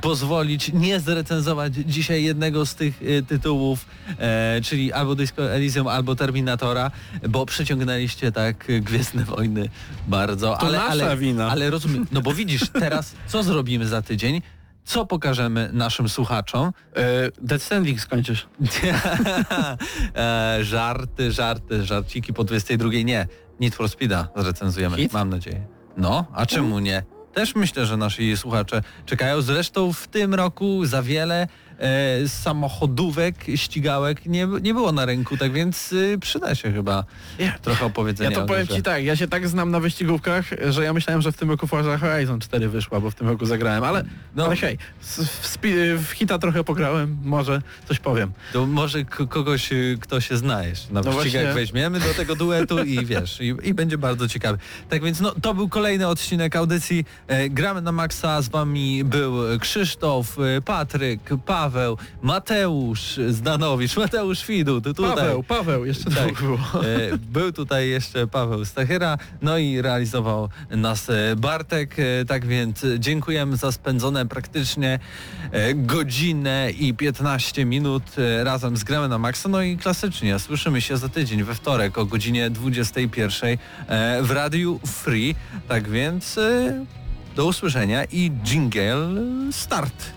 pozwolić nie zrecenzować dzisiaj jednego z tych y, tytułów, e, czyli albo Disco Elysium, albo Terminatora, bo przeciągnęliście tak Gwiezdne Wojny bardzo. To ale, nasza ale, wina. ale rozumiem, no bo widzisz teraz, co zrobimy za tydzień, co pokażemy naszym słuchaczom, E, Dead Standing skończysz. e, żarty, żarty, żarciki po 22. Nie, Need for Speeda zrecenzujemy, Hit? mam nadzieję. No, a czemu nie? Też myślę, że nasi słuchacze czekają. Zresztą w tym roku za wiele e, samochodówek, ścigałek nie, nie było na rynku, tak więc y, przyda się chyba Ja, trochę opowiedzenia. ja to powiem ci tak, ja się tak znam na wyścigówkach, że ja myślałem, że w tym roku Forza Horizon 4 wyszła, bo w tym roku zagrałem, ale, No. ale hej, w, w hita trochę pograłem, może coś powiem. To może kogoś, y, kto się zna jeszcze na No wyścigach właśnie. weźmiemy do tego duetu i wiesz, i, i będzie bardzo ciekawy. Tak więc no, to był kolejny odcinek audycji e, Gramy na Maxa, z wami był Krzysztof, e, Patryk, Paweł, Mateusz Zdanowicz, Mateusz Widut, tutaj. Paweł, Paweł, jeszcze Tak. było. E, Był tutaj jeszcze Paweł Stachyra, no i realizował nas e, Bartek. E, Tak więc dziękujemy za spędzone praktycznie godzinę i 15 minut razem z Gramy na Maxa. No i klasycznie słyszymy się za tydzień we wtorek o godzinie 21 e, w Radiu Free. Tak więc do usłyszenia i jingle start.